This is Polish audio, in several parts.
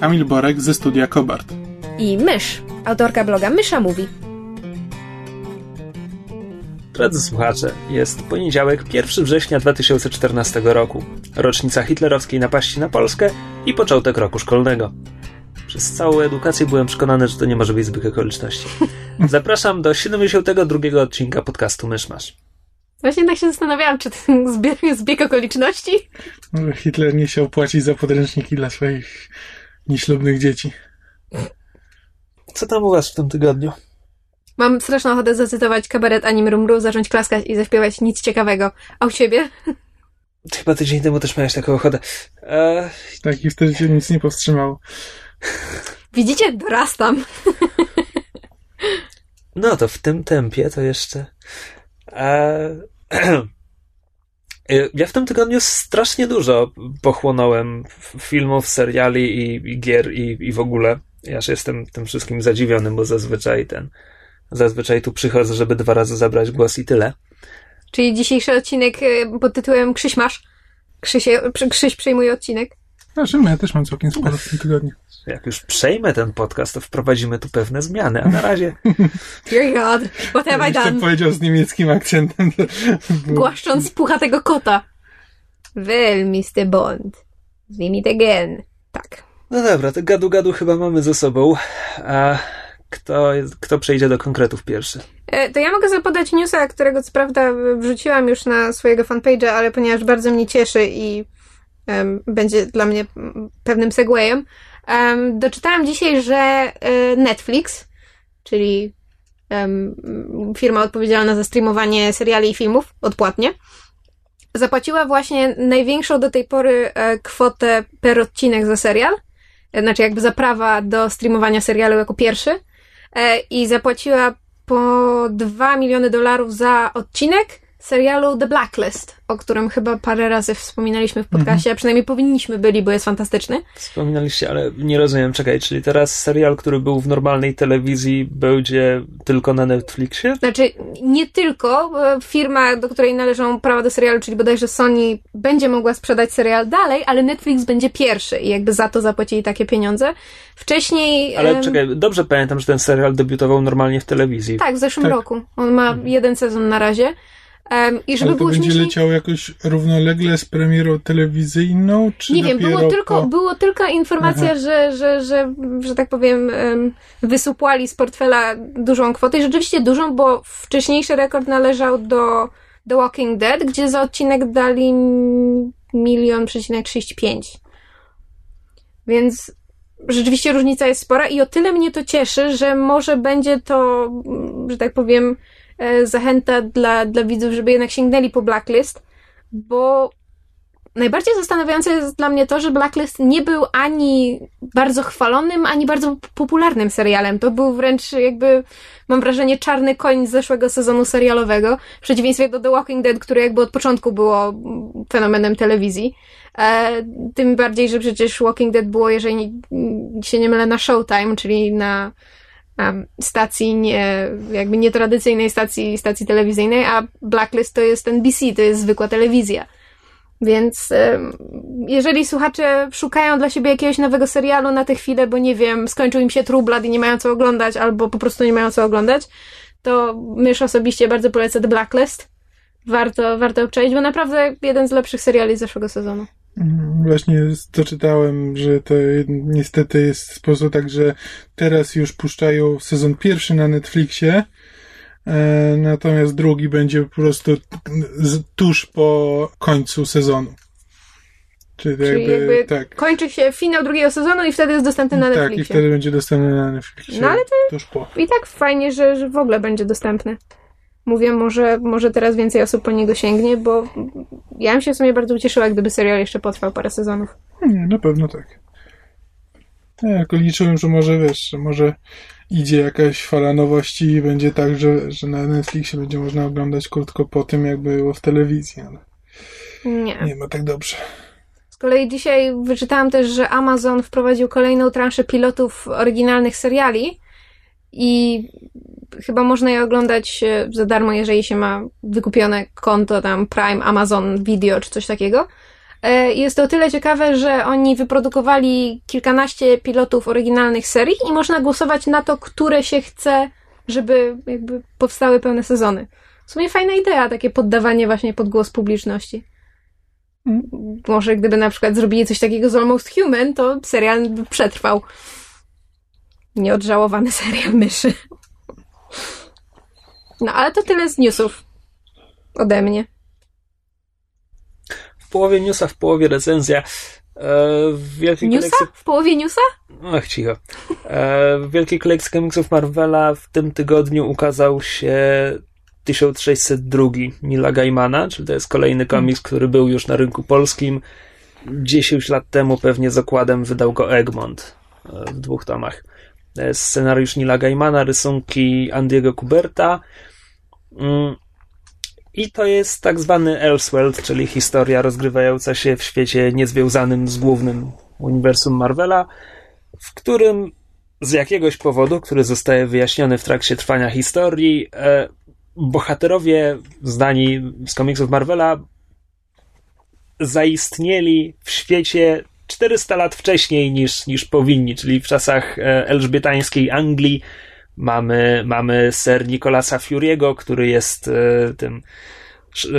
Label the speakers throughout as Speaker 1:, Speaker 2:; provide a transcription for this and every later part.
Speaker 1: Kamil Borek ze studia Kobart.
Speaker 2: i Mysz, autorka bloga Mysza Mówi.
Speaker 3: Drodzy słuchacze, jest poniedziałek, 1 września 2014 roku, rocznica hitlerowskiej napaści na Polskę i początek roku szkolnego. Przez całą edukację byłem przekonany, że to nie może być zbieg okoliczności. Zapraszam do 72 odcinka podcastu Myszmasz.
Speaker 2: Właśnie tak się zastanawiałam, czy ten zbieg, zbieg okoliczności?
Speaker 1: Może Hitler nie chciał płacić za podręczniki dla swoich nieślubnych dzieci.
Speaker 3: Co tam u was w tym tygodniu?
Speaker 2: Mam straszną ochotę zacytować kabaret Anim Rumru, zacząć klaskać i zaśpiewać nic ciekawego. A u ciebie?
Speaker 3: Chyba tydzień temu też miałeś taką ochotę. Eee,
Speaker 1: Tak i wtedy się nic nie powstrzymało.
Speaker 2: Widzicie? Dorastam.
Speaker 3: No to w tym tempie to jeszcze. Eee, ja w tym tygodniu strasznie dużo pochłonąłem filmów, seriali i, i gier i, i w ogóle. Ja się jestem tym wszystkim zadziwiony, bo zazwyczaj ten. Zazwyczaj tu przychodzę, żeby dwa razy zabrać głos i tyle.
Speaker 2: Czyli dzisiejszy odcinek e, pod tytułem Krzyś masz. Krzysie, Krzyś przejmuje odcinek.
Speaker 1: Znaczy, ja też mam całkiem sporo w tym tygodniu.
Speaker 3: Jak już przejmę ten podcast, to wprowadzimy tu pewne zmiany, a na razie
Speaker 2: Dear God, what have I
Speaker 1: Jeszcze
Speaker 2: done?
Speaker 1: powiedział z niemieckim akcentem.
Speaker 2: Głaszcząc puchatego kota. Well, Mr. Bond. Zwijmy it again. Tak.
Speaker 3: No dobra, to gadu gadu chyba mamy ze sobą. A kto, kto przejdzie do konkretów pierwszy?
Speaker 2: E, To ja mogę zapodać newsa, którego co prawda wrzuciłam już na swojego fanpage'a, ale ponieważ bardzo mnie cieszy i będzie dla mnie pewnym segwayem, em, doczytałam dzisiaj, że e, Netflix, czyli firma odpowiedzialna za streamowanie seriali i filmów odpłatnie, zapłaciła właśnie największą do tej pory e, kwotę per odcinek za serial, e, znaczy jakby za prawa do streamowania serialu jako pierwszy i zapłaciła po 2 miliony dolarów za odcinek serialu The Blacklist, o którym chyba parę razy wspominaliśmy w podcaście, a przynajmniej powinniśmy byli, bo jest fantastyczny.
Speaker 3: Wspominaliście, ale nie rozumiem, czekaj, czyli teraz serial, który był w normalnej telewizji, będzie tylko na Netflixie?
Speaker 2: Znaczy, nie tylko firma, do której należą prawa do serialu, czyli bodajże Sony, będzie mogła sprzedać serial dalej, ale Netflix będzie pierwszy i jakby za to zapłacili takie pieniądze. Wcześniej...
Speaker 3: Ale
Speaker 2: em,
Speaker 3: czekaj, dobrze pamiętam, że ten serial debiutował normalnie w telewizji.
Speaker 2: Tak, w zeszłym
Speaker 1: Tak.
Speaker 2: roku. On ma jeden sezon na razie. Em, I żeby
Speaker 1: Ale to
Speaker 2: było
Speaker 1: będzie
Speaker 2: śmieszniej...
Speaker 1: leciało jakoś równolegle z premierą telewizyjną, czy
Speaker 2: Nie wiem, było tylko,
Speaker 1: po...
Speaker 2: było tylko informacja,
Speaker 1: Aha.
Speaker 2: że, że, że, że tak powiem, em, wysupłali z portfela dużą kwotę. I rzeczywiście dużą, bo wcześniejszy rekord należał do The Walking Dead, gdzie za odcinek dali milion przecinek 35. Więc rzeczywiście różnica jest spora i o tyle mnie to cieszy, że może będzie to, że tak powiem, zachęta dla, dla widzów, żeby jednak sięgnęli po Blacklist, bo najbardziej zastanawiające jest dla mnie to, że Blacklist nie był ani bardzo chwalonym, ani bardzo popularnym serialem. To był wręcz jakby, mam wrażenie, czarny koń zeszłego sezonu serialowego, w przeciwieństwie do The Walking Dead, które jakby od początku było fenomenem telewizji. E, tym bardziej, że przecież Walking Dead było, jeżeli się nie mylę, na Showtime, czyli na stacji nie, jakby nietradycyjnej stacji, stacji telewizyjnej, a Blacklist to jest NBC, to jest zwykła telewizja. Więc jeżeli słuchacze szukają dla siebie jakiegoś nowego serialu na tę chwilę, bo nie wiem, skończył im się True Blood i nie mają co oglądać, albo po prostu nie mają co oglądać, to mysz osobiście bardzo polecę The Blacklist. Warto, warto obczaić, bo naprawdę jeden z lepszych seriali z zeszłego sezonu.
Speaker 1: Właśnie doczytałem, że to niestety jest sposób tak, że teraz już puszczają sezon pierwszy na Netflixie, e, natomiast drugi będzie po prostu tuż po końcu sezonu. Czyli,
Speaker 2: Czyli
Speaker 1: jakby,
Speaker 2: jakby
Speaker 1: tak.
Speaker 2: kończy się finał drugiego sezonu i wtedy jest dostępny na
Speaker 1: Tak, i
Speaker 2: Netflixie.
Speaker 1: wtedy będzie dostępny na Netflixie.
Speaker 2: No ale
Speaker 1: tuż po.
Speaker 2: I tak fajnie, że, że w ogóle będzie dostępny. Mówię, może, może teraz więcej osób po niego sięgnie, bo ja bym się w sumie bardzo ucieszyła, gdyby serial jeszcze potrwał parę sezonów.
Speaker 1: Nie, na pewno tak. Ja tylko liczyłem, że może wiesz, że może idzie jakaś fala nowości i będzie tak, że, że na Netflixie będzie można oglądać krótko po tym, jak było w telewizji, ale
Speaker 2: Nie.
Speaker 1: nie ma tak dobrze.
Speaker 2: Z kolei dzisiaj wyczytałam też, że Amazon wprowadził kolejną transzę pilotów oryginalnych seriali i chyba można je oglądać e, za darmo, jeżeli się ma wykupione konto tam Prime, Amazon Video czy coś takiego. E, Jest to o tyle ciekawe, że oni wyprodukowali kilkanaście pilotów oryginalnych serii i można głosować na to, które się chce, żeby jakby powstały pełne sezony. W sumie fajna idea, takie poddawanie właśnie pod głos publiczności. Może gdyby na przykład zrobili coś takiego z Almost Human, to serial by przetrwał. Nieodżałowany serial myszy. No ale to tyle z newsów. Ode mnie.
Speaker 3: W połowie newsa, w połowie recenzja. E, w wielkiej
Speaker 2: Newsa?
Speaker 3: kolekcji...
Speaker 2: W połowie newsa?
Speaker 3: Ach, cicho. E, w wielkiej kolekcji komiksów Marvela w tym tygodniu ukazał się 1602 Nila Gaimana, czyli to jest kolejny komiks, który był już na rynku polskim. 10 lat temu pewnie z okładem wydał go Egmont e, w dwóch tomach. Jest scenariusz Nila Gaimana, rysunki Andiego Kuberta. Mm. I to jest tak zwany Elseworld, czyli historia rozgrywająca się w świecie niezwiązanym z głównym uniwersum Marvela, w którym z jakiegoś powodu, który zostaje wyjaśniony w trakcie trwania historii, e, bohaterowie znani z komiksów Marvela zaistnieli w świecie 400 lat wcześniej niż, niż powinni, czyli w czasach e, elżbietańskiej Anglii. Mamy, mamy ser Nicolasa Fury'ego, który jest e, tym e,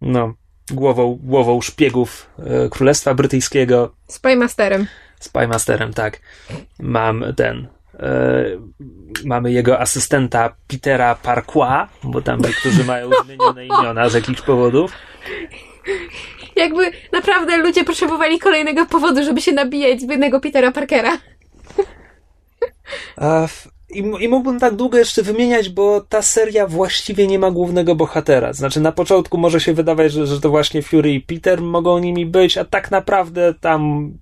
Speaker 3: no, głową, głową szpiegów Królestwa Brytyjskiego.
Speaker 2: Spymasterem.
Speaker 3: Spymasterem, tak. Mam ten. Mamy jego asystenta Petera Parquois, bo tam niektórzy mają zmienione imiona z jakichś powodów.
Speaker 2: Jakby naprawdę ludzie potrzebowali kolejnego powodu, żeby się nabijać z biednego Petera Parkera.
Speaker 3: I, I mógłbym tak długo jeszcze wymieniać, bo ta seria właściwie nie ma głównego bohatera. Znaczy, na początku może się wydawać, że, że to właśnie Fury i Peter mogą nimi być, a tak naprawdę tam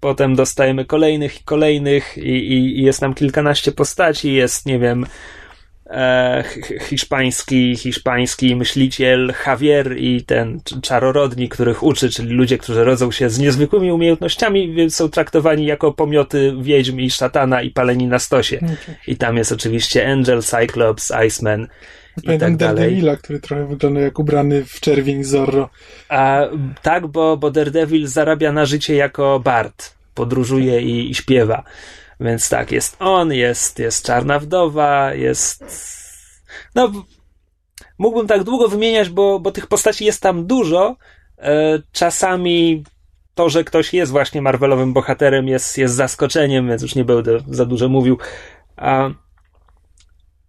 Speaker 3: potem dostajemy kolejnych i kolejnych, i, i, i jest nam kilkanaście postaci. Jest, nie wiem, hiszpański, hiszpański myśliciel Javier i ten cz- czarorodni, których uczy, czyli ludzie, którzy rodzą się z niezwykłymi umiejętnościami, więc są traktowani jako pomioty wiedźm i szatana i paleni na stosie. I tam jest oczywiście Angel, Cyclops, Iceman i
Speaker 1: Pamiętam
Speaker 3: tak dalej.
Speaker 1: Daredevila, który trochę wygląda jak ubrany w czerwień Zorro.
Speaker 3: A, tak, bo, bo Daredevil zarabia na życie jako bard. Podróżuje i, i śpiewa. Więc tak, jest on, jest, jest Czarna Wdowa, jest... No, mógłbym tak długo wymieniać, bo, bo tych postaci jest tam dużo. E, czasami to, że ktoś jest właśnie Marvelowym bohaterem jest, jest zaskoczeniem, więc już nie będę za dużo mówił.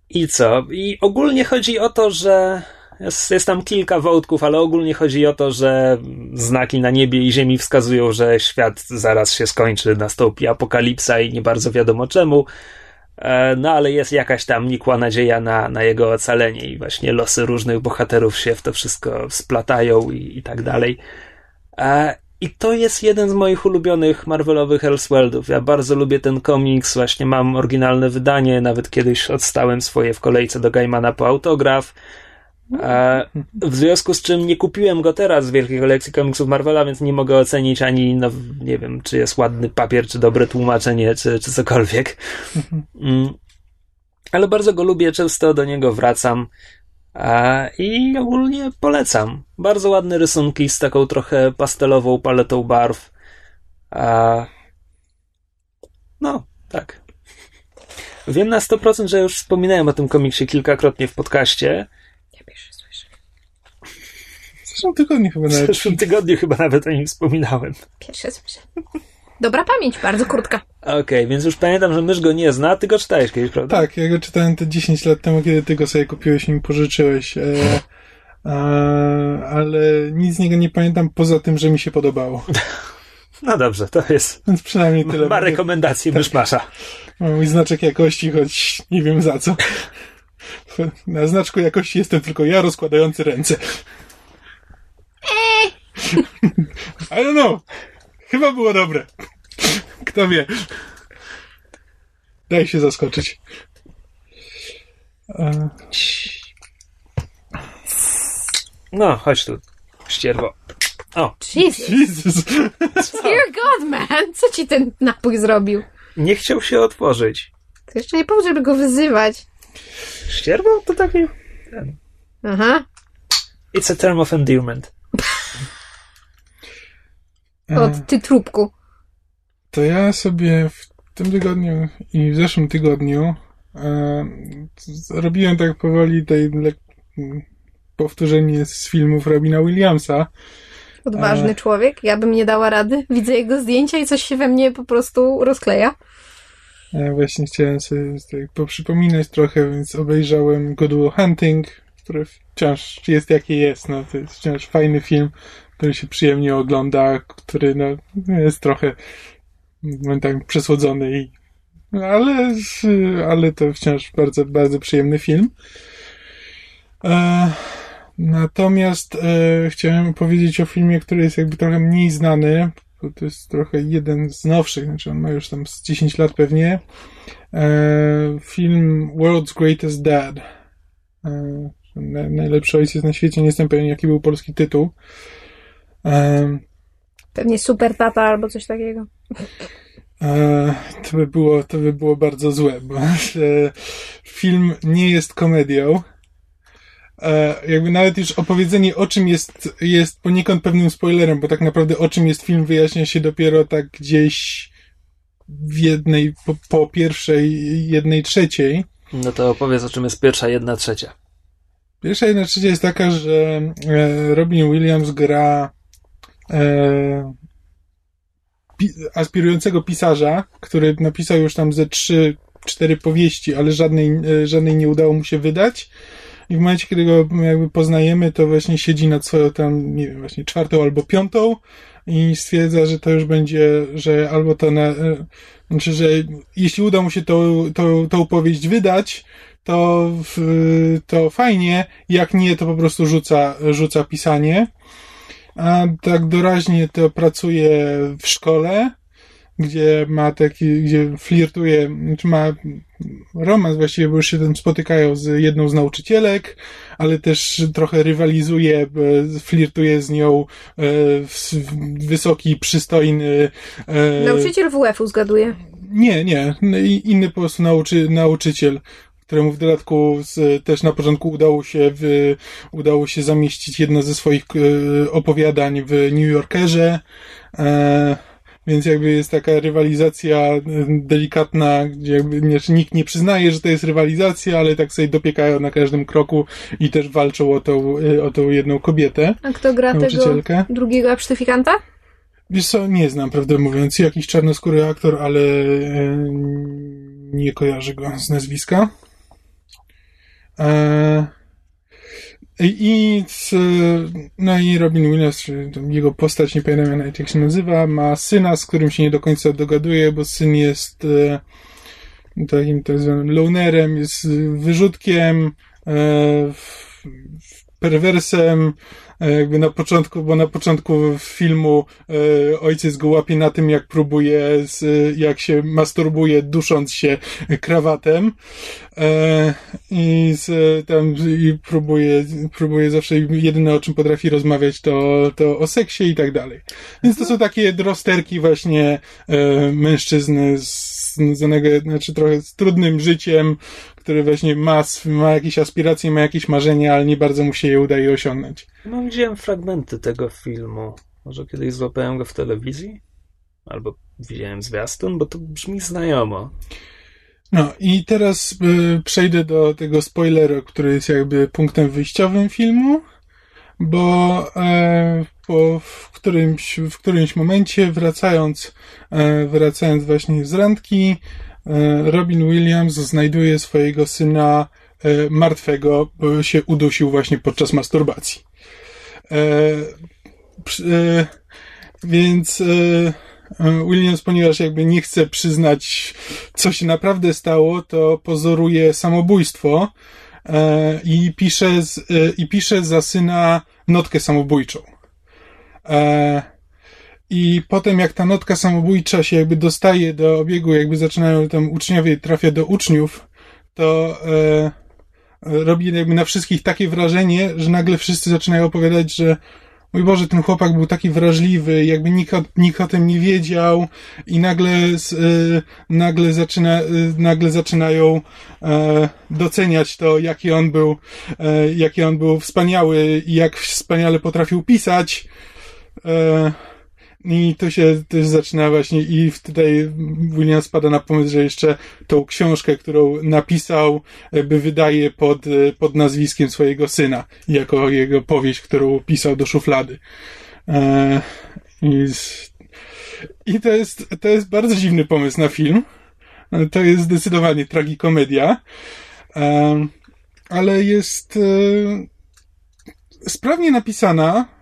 Speaker 3: I co? I ogólnie chodzi o to, że jest, jest tam kilka wątków, ale ogólnie chodzi o to, że znaki na niebie i ziemi wskazują, że świat zaraz się skończy, nastąpi apokalipsa i nie bardzo wiadomo czemu. E, No ale jest jakaś tam nikła nadzieja na, na jego ocalenie i właśnie losy różnych bohaterów się w to wszystko splatają i, i tak dalej. E, I to jest jeden z moich ulubionych Marvelowych Elseworldów. Ja bardzo lubię ten komiks, właśnie mam oryginalne wydanie, nawet kiedyś odstałem swoje w kolejce do Gaimana po autograf. W związku z czym nie kupiłem go teraz z wielkiej kolekcji komiksów Marvela, więc nie mogę ocenić ani, no, nie wiem, czy jest ładny papier, czy dobre tłumaczenie, czy, czy cokolwiek. Mm. Ale bardzo go lubię, często do niego wracam. I ogólnie polecam. Bardzo ładne rysunki z taką trochę pastelową paletą barw. No, tak. Wiem na 100%, że już wspominałem o tym komiksie kilkakrotnie w podcaście.
Speaker 2: Ja pierwszy słyszę.
Speaker 1: W zeszłym tygodniu chyba
Speaker 3: W
Speaker 1: nawet.
Speaker 3: zeszłym tygodniu chyba nawet o nim wspominałem.
Speaker 2: Pierwszy słyszę. Dobra pamięć, bardzo krótka.
Speaker 3: Okej, więc już pamiętam, że mysz go nie zna, ty go czytałeś kiedyś, prawda?
Speaker 1: Tak, ja go czytałem te 10 lat temu, kiedy ty go sobie kupiłeś i mi pożyczyłeś. E, e, ale nic z niego nie pamiętam, poza tym, że mi się podobało.
Speaker 3: No dobrze, to jest.
Speaker 1: Więc przynajmniej tyle.
Speaker 3: Ma rekomendacje myszmasza.
Speaker 1: Mam mój znaczek jakości, choć nie wiem za co. Na znaczku jakości jestem tylko ja rozkładający ręce. I don't know. Chyba było dobre. Kto wie? Daj się zaskoczyć. E,
Speaker 3: No, chodź tu, ścierwo. O,
Speaker 2: Jesus.
Speaker 1: Jezus.
Speaker 2: Dear God, man! Co ci ten napój zrobił?
Speaker 3: nie chciał się otworzyć.
Speaker 2: To jeszcze nie powód, żeby go wyzywać.
Speaker 3: Ścierwo to takie...
Speaker 2: Aha.
Speaker 3: It's a term of endearment.
Speaker 1: E,
Speaker 2: Od ty trupku.
Speaker 1: To ja sobie w tym tygodniu i w zeszłym tygodniu e, robiłem tak powoli tej powtórzenie z filmów Robina Williamsa.
Speaker 2: Odważny
Speaker 1: E.
Speaker 2: człowiek. Ja bym nie dała rady. Widzę jego zdjęcia i coś się we mnie po prostu rozkleja.
Speaker 1: E, właśnie chciałem sobie tak poprzypominać trochę, więc obejrzałem Good Will Hunting, który wciąż jest jaki jest. No, to jest wciąż fajny film, który się przyjemnie ogląda, który no, jest trochę momentami przesłodzony i no, ale, ale to wciąż bardzo, bardzo przyjemny film. E, natomiast e, chciałem powiedzieć o filmie, który jest jakby trochę mniej znany, bo to jest trochę jeden z nowszych, znaczy on ma już tam z 10 lat pewnie. E, film World's Greatest Dad. E, na- najlepszy ojciec na świecie, nie jestem pewien jaki był polski tytuł.
Speaker 2: Pewnie super tata albo coś takiego.
Speaker 1: E, to by było, to by było bardzo złe, bo e, film nie jest komedią. E, jakby nawet już opowiedzenie o czym jest, jest poniekąd pewnym spoilerem, bo tak naprawdę o czym jest film wyjaśnia się dopiero tak gdzieś w jednej, po, po pierwszej, jednej trzeciej.
Speaker 3: No to opowiedz, o czym jest pierwsza jedna trzecia.
Speaker 1: Pierwsza jedna trzecia jest taka, że Robin Williams gra e, pi, aspirującego pisarza, który napisał już tam ze trzy, cztery powieści, ale żadnej, e, żadnej nie udało mu się wydać. I w momencie, kiedy go jakby poznajemy, to właśnie siedzi nad swoją tam, nie wiem, właśnie czwartą albo piątą i stwierdza, że to już będzie, że albo to na, e, znaczy, że jeśli uda mu się tą, tą, tą powieść wydać, to, to fajnie, jak nie, to po prostu rzuca, rzuca pisanie. A tak doraźnie to pracuje w szkole, gdzie ma taki, gdzie flirtuje, czy ma romans właściwie, bo już się tam spotykają z jedną z nauczycielek, ale też trochę rywalizuje, e, flirtuje z nią e, wysoki, przystojny e,
Speaker 2: Nauczyciel WF-u zgaduje.
Speaker 1: nie, nie. Inny po prostu nauczy, nauczyciel, któremu w dodatku z, też na początku udało się, w, udało się zamieścić jedno ze swoich e, opowiadań w New Yorkerze. E, więc jakby jest taka rywalizacja e, delikatna, gdzie jakby nie, nikt nie przyznaje, że to jest rywalizacja, ale tak sobie dopiekają na każdym kroku i też walczą o tą, e, o tą jedną kobietę,
Speaker 2: A kto gra tego drugiego absztyfikanta?
Speaker 1: Wiesz co, nie znam, prawdę mówiąc, jakiś czarnoskóry aktor, ale e, nie kojarzę go z nazwiska. E, I no i Robin Williams, czy jego postać, nie pamiętam jak się nazywa, ma syna, z którym się nie do końca dogaduje, bo syn jest e, takim tak zwanym lonerem, jest wyrzutkiem, e, perwersem, jakby na początku, bo na początku filmu e, ojciec go łapie na tym, jak próbuje, z, jak się masturbuje, dusząc się krawatem e, i z, tam i próbuje, próbuje zawsze jedyne o czym potrafi rozmawiać to, to o seksie i tak dalej. Więc to są takie drosterki właśnie e, mężczyzny z związanego, znaczy trochę z trudnym życiem, który właśnie ma, ma jakieś aspiracje, ma jakieś marzenia, ale nie bardzo mu się je udaje osiągnąć.
Speaker 3: No, widziałem fragmenty tego filmu. Może kiedyś złapałem go w telewizji? Albo widziałem zwiastun, bo to brzmi znajomo.
Speaker 1: No i teraz y, przejdę do tego spoileru, który jest jakby punktem wyjściowym filmu, bo e, po, w, którymś, w którymś momencie wracając, e, wracając właśnie z randki, e, Robin Williams znajduje swojego syna e, martwego, bo się udusił właśnie podczas masturbacji. Więc Williams, ponieważ jakby nie chce przyznać, co się naprawdę stało, to pozoruje samobójstwo i, pisze z, i pisze za syna notkę samobójczą. E, i potem jak ta notka samobójcza się jakby dostaje do obiegu, jakby zaczynają tam uczniowie, trafia do uczniów, to e, robi jakby na wszystkich takie wrażenie, że nagle wszyscy zaczynają opowiadać, że mój Boże, ten chłopak był taki wrażliwy, jakby nikt nikt o tym nie wiedział i nagle, y, nagle, zaczyna, nagle zaczynają e, doceniać to, jaki on był, e, jaki on był wspaniały i jak wspaniale potrafił pisać. E, i to się też zaczyna właśnie i tutaj William spada na pomysł, że jeszcze tą książkę, którą napisał, by wydaje pod, pod nazwiskiem swojego syna, jako jego powieść, którą pisał do szuflady. E, I, i to, jest, to jest bardzo dziwny pomysł na film. To jest zdecydowanie tragikomedia, e, ale jest e, sprawnie napisana,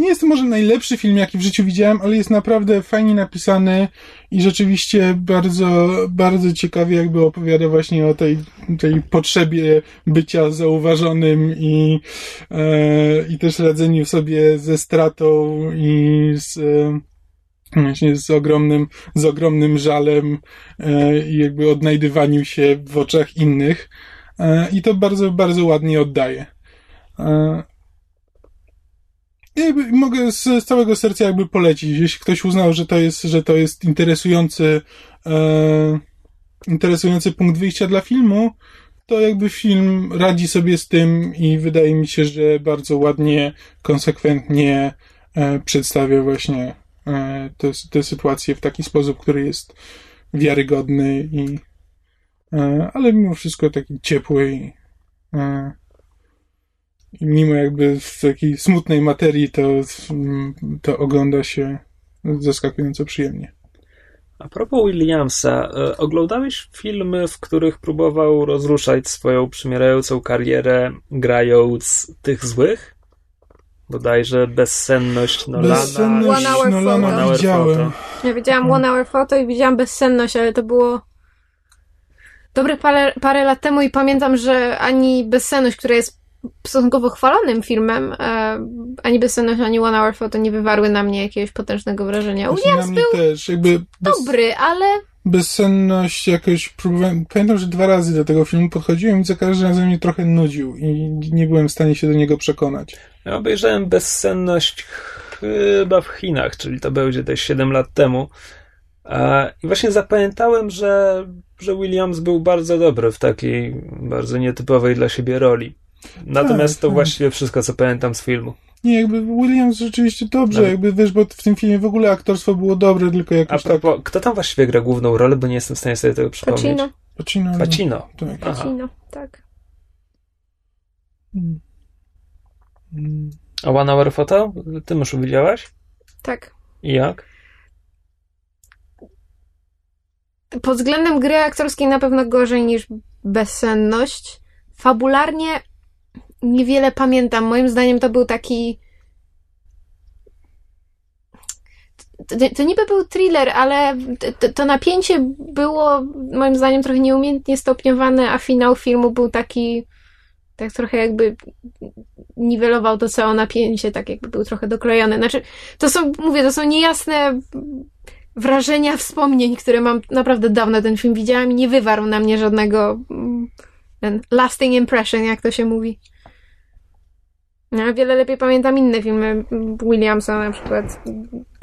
Speaker 1: nie jest to może najlepszy film, jaki w życiu widziałem, ale jest naprawdę fajnie napisany i rzeczywiście bardzo, bardzo ciekawie jakby opowiada właśnie o tej, tej potrzebie bycia zauważonym i, e, i też radzeniu sobie ze stratą i z, e, właśnie z ogromnym, z ogromnym żalem e, i jakby odnajdywaniu się w oczach innych. E, I to bardzo, bardzo ładnie oddaje. E, jakby mogę z całego serca jakby polecić. Jeśli ktoś uznał, że to jest, że to jest interesujący, e, interesujący punkt wyjścia dla filmu, to jakby film radzi sobie z tym i wydaje mi się, że bardzo ładnie, konsekwentnie e, przedstawia właśnie e, te sytuacje w taki sposób, który jest wiarygodny i e, ale mimo wszystko taki ciepły i e, mimo jakby w takiej smutnej materii to, to ogląda się zaskakująco przyjemnie.
Speaker 3: A propos Williamsa, e, oglądałeś filmy, w których próbował rozruszać swoją przymierającą karierę, grając tych złych? Bodajże Bezsenność Nolana.
Speaker 1: Bezsenność
Speaker 2: One Hour
Speaker 1: Nolana
Speaker 2: Photo.
Speaker 1: Widziałem.
Speaker 3: Hour
Speaker 2: Ja widziałam One Hour Photo i widziałam Bezsenność, ale to było dobre parę, parę lat temu i pamiętam, że ani Bezsenność, która jest stosunkowo chwalonym filmem, e, ani Bezsenność, ani One Hour Photo nie wywarły na mnie jakiegoś potężnego wrażenia.
Speaker 1: Znaczy, na
Speaker 2: Williams był
Speaker 1: też. Jakby bez,
Speaker 2: dobry, ale
Speaker 1: bezsenność jakoś próbowałem. Pamiętam, że dwa razy do tego filmu podchodziłem i za każdym razem mnie trochę nudził i nie byłem w stanie się do niego przekonać.
Speaker 3: Ja obejrzałem Bezsenność chyba w Chinach, czyli to będzie też 7 lat temu. I właśnie zapamiętałem, że, że Williams był bardzo dobry w takiej bardzo nietypowej dla siebie roli. Natomiast
Speaker 1: Tak,
Speaker 3: to
Speaker 1: tak.
Speaker 3: właściwie wszystko, co pamiętam z filmu.
Speaker 1: Nie, jakby Williams rzeczywiście dobrze,
Speaker 3: Nawet-
Speaker 1: jakby wiesz, bo w tym filmie w ogóle aktorstwo było dobre, tylko
Speaker 3: A
Speaker 1: jakoś tak...
Speaker 3: propos, kto tam właściwie gra główną rolę, bo nie jestem w stanie sobie tego przypomnieć.
Speaker 2: Pacino.
Speaker 1: Pacino. no,
Speaker 3: Pacino.
Speaker 1: Tak.
Speaker 2: Pacino, tak.
Speaker 1: Mm. Mm.
Speaker 3: A One Hour Photo? Ty już widziałaś?
Speaker 2: Tak.
Speaker 3: I jak?
Speaker 2: Pod względem gry aktorskiej na pewno gorzej niż Bezsenność. Fabularnie niewiele pamiętam. Moim zdaniem to był taki... To, to niby był thriller, ale to, to napięcie było moim zdaniem trochę nieumiejętnie stopniowane, a finał filmu był taki tak trochę jakby niwelował to całe napięcie, tak jakby był trochę doklejony. Znaczy, to są, mówię, to są niejasne wrażenia, wspomnień, które mam naprawdę dawno ten film widziałam i nie wywarł na mnie żadnego mm, ten lasting impression, jak to się mówi. No, a wiele lepiej pamiętam inne filmy Williamsa, na przykład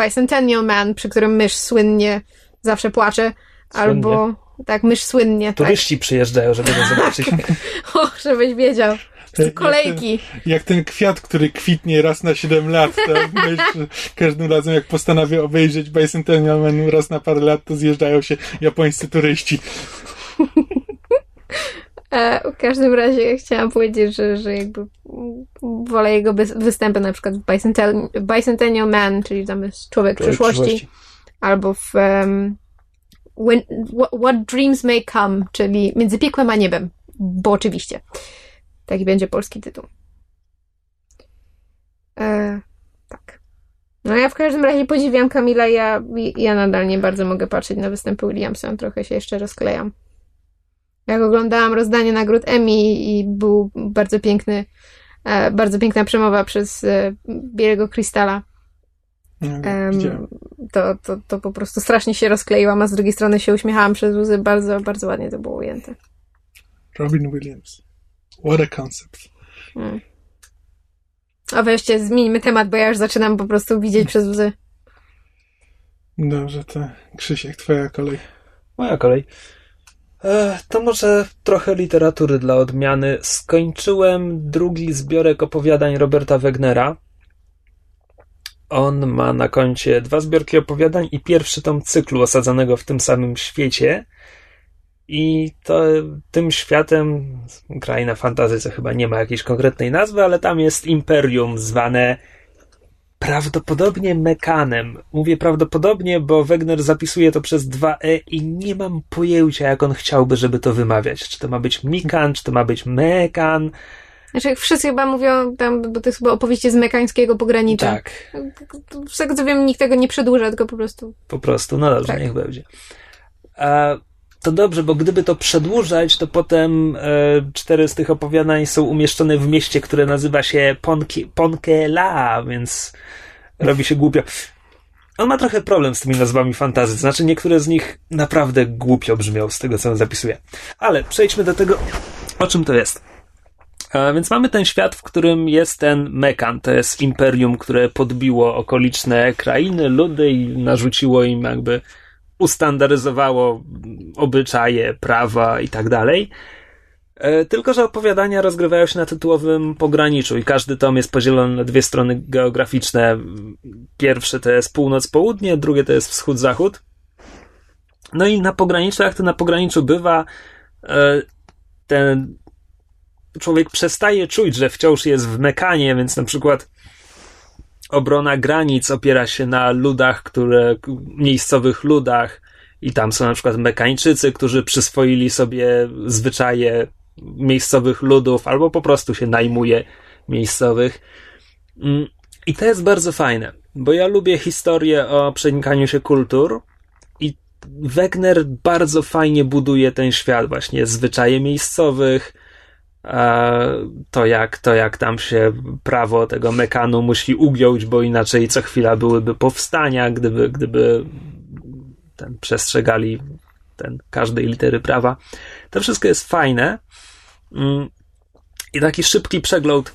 Speaker 2: Bicentennial Man, przy którym mysz słynnie zawsze płacze, albo tak, mysz słynnie, tak.
Speaker 3: Turyści przyjeżdżają, żeby to zobaczyć.
Speaker 2: O, żebyś wiedział.
Speaker 1: Jak
Speaker 2: Kolejki.
Speaker 1: Jak ten kwiat, który kwitnie raz na 7 lat, to myśl, każdym razem jak postanawia obejrzeć Bicentennial Man raz na parę lat, to zjeżdżają się japońscy turyści.
Speaker 2: E, w każdym razie chciałam powiedzieć, że, że jakby wolę jego występy na przykład w Bicentennial, Bicentennial Man, czyli tam jest Człowiek
Speaker 3: Człowiek
Speaker 2: przyszłości, albo w um, when, what, what Dreams May Come, czyli Między piekłem a niebem, bo oczywiście. Taki będzie polski tytuł. E, tak. No ja w każdym razie podziwiam Kamila, ja, ja nadal nie bardzo mogę patrzeć na występy Williamsa, trochę się jeszcze rozklejam. Jak oglądałam rozdanie nagród Emmy i był bardzo piękny, e, bardzo piękna przemowa przez e, Białego Krystala. Um, to, to, to po prostu strasznie się rozkleiłam, a z drugiej strony się uśmiechałam przez łzy. Bardzo, bardzo ładnie to było ujęte.
Speaker 1: Robin Williams. What a concept. Hmm.
Speaker 2: A weźcie, zmieńmy temat, bo ja już zaczynam po prostu widzieć przez łzy.
Speaker 1: Dobrze, to Krzysiek, twoja kolej.
Speaker 3: Moja kolej. To może trochę literatury dla odmiany. Skończyłem drugi zbiorek opowiadań Roberta Wegnera. On ma na koncie dwa zbiorki opowiadań i pierwszy tom cyklu osadzonego w tym samym świecie. I to tym światem, kraina fantazy, co chyba nie ma jakiejś konkretnej nazwy, ale tam jest imperium zwane prawdopodobnie Mekanem. Mówię prawdopodobnie, bo Wegner zapisuje to przez dwa e i nie mam pojęcia, jak on chciałby, żeby to wymawiać. Czy to ma być Mikan, czy to ma być Mekan.
Speaker 2: Znaczy, wszyscy chyba mówią tam, bo to jest chyba opowieści z mekańskiego pogranicza.
Speaker 3: Tak.
Speaker 2: Z tego co wiem, nikt tego nie przedłuża, tylko po prostu.
Speaker 3: Po prostu, no dobrze, tak. niech będzie. A to dobrze, bo gdyby to przedłużać, to potem e, cztery z tych opowiadań są umieszczone w mieście, które nazywa się Ponke, Ponkela, więc robi się głupio. On ma trochę problem z tymi nazwami fantazy, znaczy niektóre z nich naprawdę głupio brzmią z tego, co on zapisuje. Ale przejdźmy do tego, o czym to jest. A więc mamy ten świat, w którym jest ten Mekan, to jest imperium, które podbiło okoliczne krainy, ludy i narzuciło im jakby ustandaryzowało obyczaje, prawa i tak dalej. E, tylko, że opowiadania rozgrywają się na tytułowym pograniczu i każdy tom jest podzielony na dwie strony geograficzne. Pierwszy to jest północ-południe, drugie to jest wschód-zachód. No i na pograniczu, jak to na pograniczu bywa, e, ten człowiek przestaje czuć, że wciąż jest w mekanie, więc na przykład obrona granic opiera się na ludach, które, miejscowych ludach i tam są na przykład Mekańczycy, którzy przyswoili sobie zwyczaje miejscowych ludów, albo po prostu się najmuje miejscowych. Mm, I to jest bardzo fajne, bo ja lubię historię o przenikaniu się kultur i Wegner bardzo fajnie buduje ten świat, właśnie zwyczaje miejscowych, to jak, to jak tam się prawo tego mekanu musi ugiąć, bo inaczej co chwila byłyby powstania, gdyby, gdyby ten przestrzegali ten każdej litery prawa. To wszystko jest fajne. Mm, I taki szybki przegląd.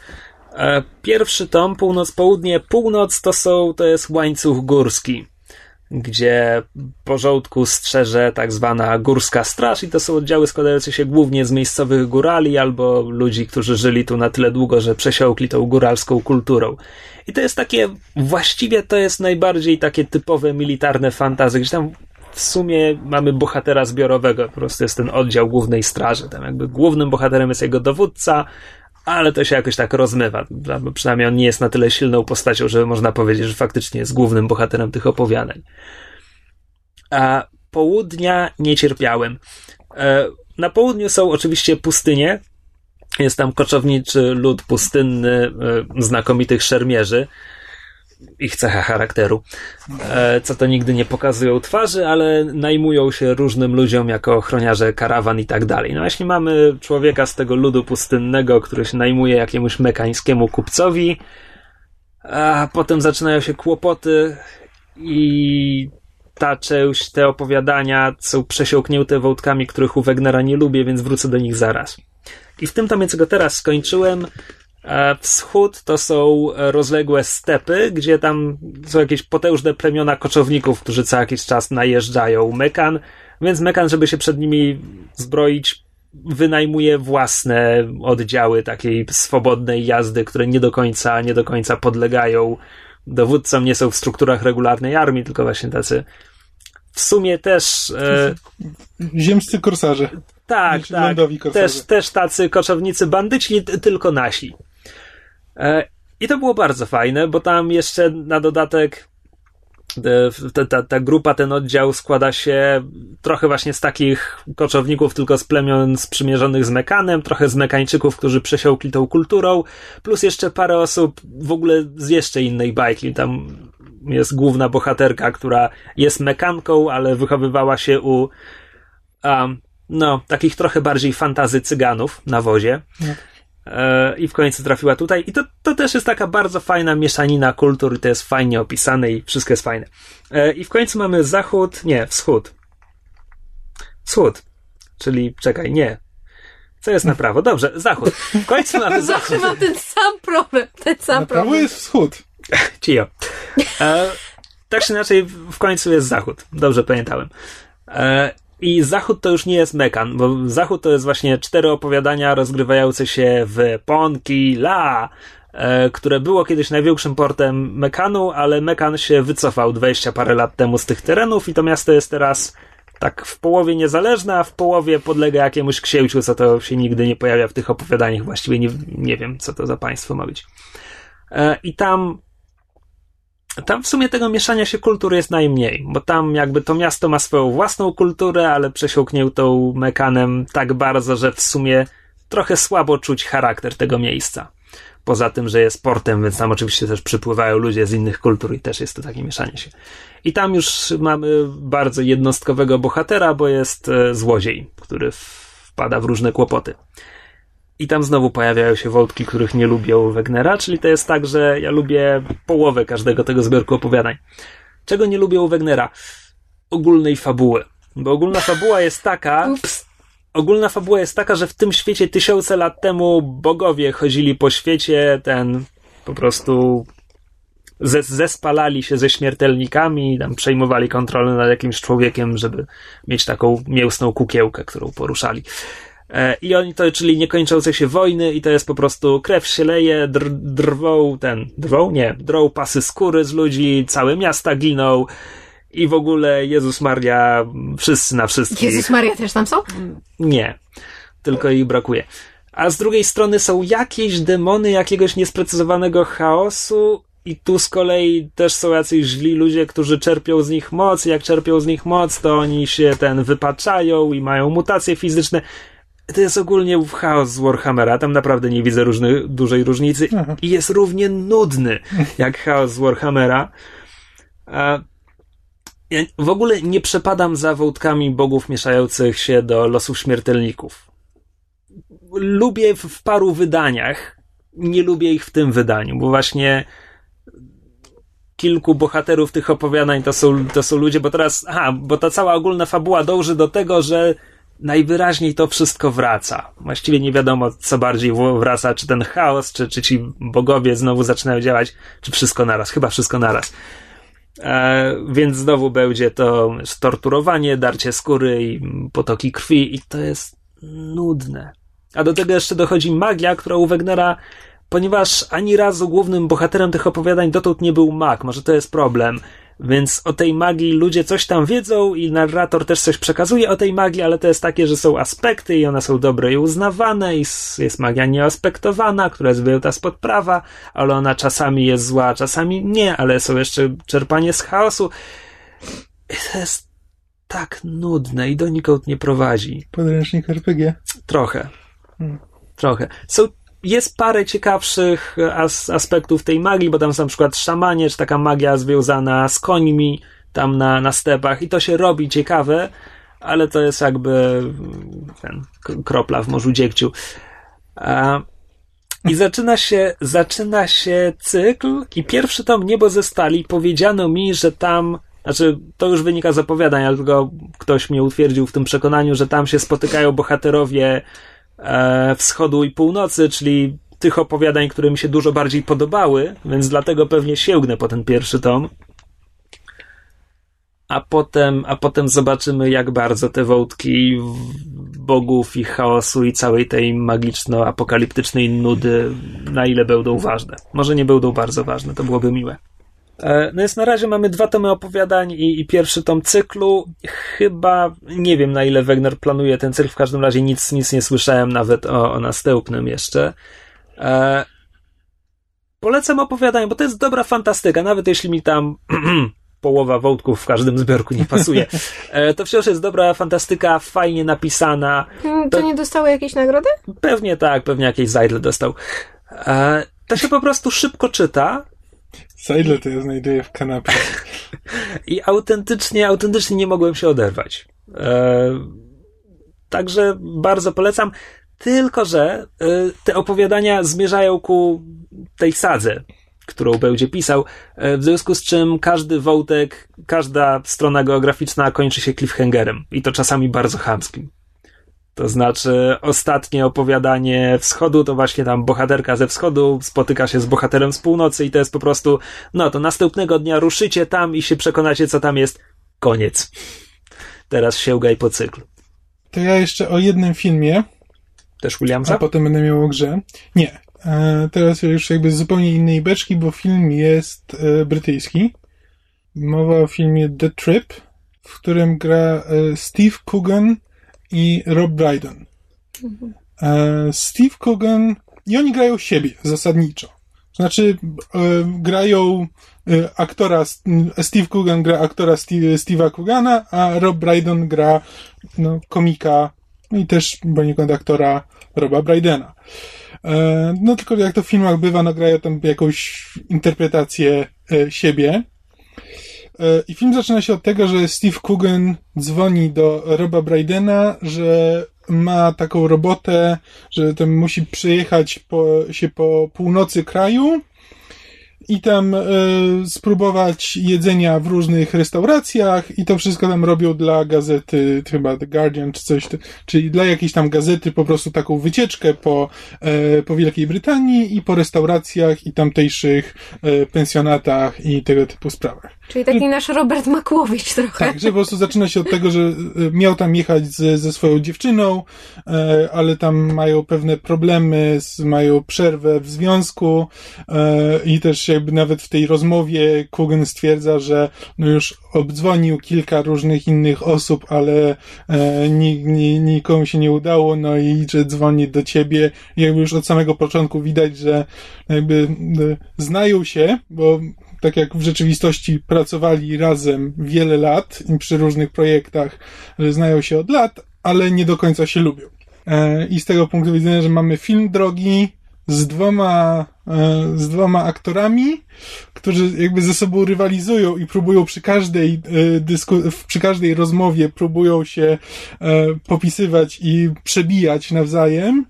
Speaker 3: E, pierwszy tom, północ-południe. Północ to są, to jest łańcuch górski gdzie porządku strzeże tak zwana górska straż i to są oddziały składające się głównie z miejscowych górali albo ludzi, którzy żyli tu na tyle długo, że przesiąkli tą góralską kulturą. I to jest takie, właściwie to jest najbardziej takie typowe militarne fantazy, gdzie tam w sumie mamy bohatera zbiorowego, po prostu jest ten oddział głównej straży. Tam jakby głównym bohaterem jest jego dowódca, ale to się jakoś tak rozmywa. Przynajmniej on nie jest na tyle silną postacią, że można powiedzieć, że faktycznie jest głównym bohaterem tych opowiadań. A południa nie cierpiałem. E, na południu są oczywiście pustynie. Jest tam koczowniczy lud pustynny, e, znakomitych szermierzy ich cecha charakteru. E, co to nigdy nie pokazują twarzy, ale najmują się różnym ludziom jako ochroniarze karawan i tak dalej. No właśnie mamy człowieka z tego ludu pustynnego, który się najmuje jakiemuś mekańskiemu kupcowi, a potem zaczynają się kłopoty i ta część, te opowiadania są przesiąknięte wątkami, których u Wegnera nie lubię, więc wrócę do nich zaraz. I w tym tomie, co go teraz skończyłem, Wschód to są rozległe stepy, gdzie tam są jakieś potężne plemiona koczowników, którzy co jakiś czas najeżdżają Mekan, więc Mekan, żeby się przed nimi zbroić, wynajmuje własne oddziały takiej swobodnej jazdy, które nie do końca, nie do końca podlegają dowódcom, nie są w strukturach regularnej armii, tylko właśnie tacy w sumie też... E,
Speaker 1: Ziemscy korsarze.
Speaker 3: Tak, tak. Też, też tacy koczownicy bandyci, tylko nasi. E, I to było bardzo fajne, bo tam jeszcze na dodatek e, ta, ta, ta, grupa, ten oddział składa się trochę właśnie z takich koczowników, tylko z plemion sprzymierzonych z Mekanem, trochę z Mekańczyków, którzy przesiąkli tą kulturą, plus jeszcze parę osób w ogóle z jeszcze innej bajki. Tam jest główna bohaterka, która jest Mekanką, ale wychowywała się u um, no, takich trochę bardziej fantazy cyganów na wozie. E, i w końcu trafiła tutaj. I to, to też jest taka bardzo fajna mieszanina kultur i to jest fajnie opisane i wszystko jest fajne. E, I w końcu mamy zachód, nie, wschód. Wschód. Czyli, czekaj, nie. Co jest na prawo? Dobrze, zachód. W końcu mamy zachód.
Speaker 2: Zawsze mam ten sam problem, ten sam
Speaker 1: Na prawo
Speaker 2: problem.
Speaker 1: jest wschód.
Speaker 3: Cio. E, tak czy inaczej, w końcu jest zachód. Dobrze pamiętałem. E, I zachód to już nie jest Mekan, bo zachód to jest właśnie cztery opowiadania rozgrywające się w Ponki La, e, które było kiedyś największym portem Mekanu, ale Mekan się wycofał 20 parę lat temu z tych terenów i to miasto jest teraz tak w połowie niezależne, a w połowie podlega jakiemuś księciu, co to się nigdy nie pojawia w tych opowiadaniach. Właściwie nie, nie wiem, co to za państwo ma być. E, I tam tam w sumie tego mieszania się kultur jest najmniej, bo tam jakby to miasto ma swoją własną kulturę, ale przesiąkniętą mekanem tak bardzo, że w sumie trochę słabo czuć charakter tego miejsca. Poza tym, że jest portem, więc tam oczywiście też przypływają ludzie z innych kultur i też jest to takie mieszanie się. I tam już mamy bardzo jednostkowego bohatera, bo jest e, złodziej, który wpada w różne kłopoty. I tam znowu pojawiają się wątki, których nie lubię u Wegnera, czyli to jest tak, że ja lubię połowę każdego tego zbiorku opowiadań. Czego nie lubię u Wegnera? Ogólnej fabuły. Bo ogólna fabuła jest taka,
Speaker 2: Ups.
Speaker 3: ogólna fabuła jest taka, że w tym świecie tysiące lat temu bogowie chodzili po świecie, ten po prostu ze, zespalali się ze śmiertelnikami, tam przejmowali kontrolę nad jakimś człowiekiem, żeby mieć taką mięsną kukiełkę, którą poruszali. E, I oni to, czyli niekończące się wojny, i to jest po prostu krew się leje, dr, drwą ten, drwą? Nie, drą pasy skóry z ludzi, całe miasta giną i w ogóle Jezus Maria, wszyscy na wszystkich.
Speaker 2: Jezus Maria też tam są?
Speaker 3: Nie, tylko ich brakuje. A z drugiej strony są jakieś demony jakiegoś niesprecyzowanego chaosu i tu z kolei też są jacyś źli ludzie, którzy czerpią z nich moc. Jak czerpią z nich moc, to oni się ten wypaczają i mają mutacje fizyczne. To jest ogólnie chaos z Warhammera. Tam naprawdę nie widzę różny, dużej różnicy.
Speaker 1: Aha.
Speaker 3: I jest równie nudny jak chaos z Warhammera. Ja w ogóle nie przepadam za wątkami bogów mieszających się do losów śmiertelników. Lubię w, w paru wydaniach, nie lubię ich w tym wydaniu, bo właśnie kilku bohaterów tych opowiadań to są, to są ludzie, bo teraz, aha, bo ta cała ogólna fabuła dąży do tego, że najwyraźniej to wszystko wraca. Właściwie nie wiadomo, co bardziej wraca, czy ten chaos, czy, czy ci bogowie znowu zaczynają działać, czy wszystko naraz. Chyba wszystko naraz. E, więc znowu będzie to torturowanie, darcie skóry i potoki krwi i to jest nudne. A do tego jeszcze dochodzi magia, która u Wegnera, ponieważ ani razu głównym bohaterem tych opowiadań dotąd nie był mag, może to jest problem, więc o tej magii ludzie coś tam wiedzą i narrator też coś przekazuje o tej magii, ale to jest takie, że są aspekty i one są dobre i uznawane i jest magia nieaspektowana, która jest wyjęta spod prawa, ale ona czasami jest zła, czasami nie, ale są jeszcze czerpanie z chaosu. I to jest tak nudne i donikąd nie prowadzi.
Speaker 1: Podręcznik RPG.
Speaker 3: Trochę.
Speaker 1: Hmm.
Speaker 3: Trochę. Są, jest parę ciekawszych as, aspektów tej magii, bo tam są na przykład szamanie, czy taka magia związana z końmi tam na, na stepach i to się robi ciekawe, ale to jest jakby mm, ten, kropla w morzu dziegciu. A, I zaczyna się, zaczyna się cykl i pierwszy tom Niebo ze stali powiedziano mi, że tam znaczy, to już wynika z opowiadań, ale tylko ktoś mnie utwierdził w tym przekonaniu, że tam się spotykają bohaterowie e, wschodu i północy, czyli tych opowiadań, które mi się dużo bardziej podobały, więc dlatego pewnie sięgnę po ten pierwszy tom. A potem, a potem zobaczymy, jak bardzo te wątki bogów i chaosu i całej tej magiczno-apokaliptycznej nudy, na ile będą ważne. Może nie będą bardzo ważne, to byłoby miłe. E, No jest na razie mamy dwa tomy opowiadań i, i pierwszy tom cyklu. Chyba nie wiem na ile Wegner planuje ten cykl, w każdym razie nic, nic nie słyszałem nawet o, o następnym jeszcze. E, polecam opowiadanie, bo to jest dobra fantastyka, nawet jeśli mi tam połowa wątków w każdym zbiorku nie pasuje. E, to wciąż jest dobra fantastyka, fajnie napisana.
Speaker 2: Hmm,
Speaker 3: To-
Speaker 2: To nie dostały jakiejś nagrody?
Speaker 3: Pewnie tak, pewnie jakieś Zajdle dostał. E, to się po prostu szybko czyta.
Speaker 1: Seidle to ja znajduję w kanapie.
Speaker 3: I autentycznie, autentycznie nie mogłem się oderwać. E, także bardzo polecam. Tylko, że y, te opowiadania zmierzają ku tej sadze, którą będzie pisał, y, w związku z czym każdy wątek, każda strona geograficzna kończy się cliffhangerem i to czasami bardzo chamskim. To znaczy, ostatnie opowiadanie wschodu to właśnie tam bohaterka ze wschodu spotyka się z bohaterem z północy i to jest po prostu, no to następnego dnia ruszycie tam i się przekonacie, co tam jest. Koniec. Teraz sięgaj po cykl.
Speaker 1: To ja jeszcze o jednym filmie,
Speaker 3: Też Williamsa?
Speaker 1: a potem będę miał o grze. Nie. E, teraz już jakby z zupełnie innej beczki, bo film jest e, brytyjski. Mowa o filmie The Trip, w którym gra e, Steve Coogan i Rob Brydon. E, Steve Coogan i oni grają siebie zasadniczo. Znaczy, e, grają e, aktora, Steve Coogan gra aktora Steve, Steve'a Coogana, a Rob Brydon gra no, komika no i też poniekąd aktora Roba Brydena. No tylko jak to w filmach bywa, no grają tam jakąś interpretację siebie. E, I film zaczyna się od tego, że Steve Coogan dzwoni do Roba Brydena, że ma taką robotę, że tam musi przyjechać po, się po północy kraju i tam e, spróbować jedzenia w różnych restauracjach i to wszystko tam robią dla gazety, chyba The Guardian czy coś, czyli dla jakiejś tam gazety po prostu taką wycieczkę po, e, po Wielkiej Brytanii i po restauracjach i tamtejszych pensjonatach i tego typu sprawach.
Speaker 2: Czyli taki nasz Robert Makłowicz trochę.
Speaker 1: Tak, że po prostu zaczyna się od tego, że e, miał tam jechać ze, ze swoją dziewczyną, e, ale tam mają pewne problemy, z, mają przerwę w związku e, i też jakby nawet w tej rozmowie Kugan stwierdza, że no już obdzwonił kilka różnych innych osób, ale e, ni, ni, nikomu się nie udało, no i że dzwoni do ciebie i jakby już od samego początku widać, że jakby e, znają się, bo tak jak w rzeczywistości pracowali razem wiele lat przy różnych projektach, że znają się od lat, ale nie do końca się lubią. E, I z tego punktu widzenia, że mamy film drogi z dwoma, e, z dwoma aktorami, którzy jakby ze sobą rywalizują i próbują przy każdej e, dysku, przy każdej rozmowie próbują się popisywać i przebijać nawzajem.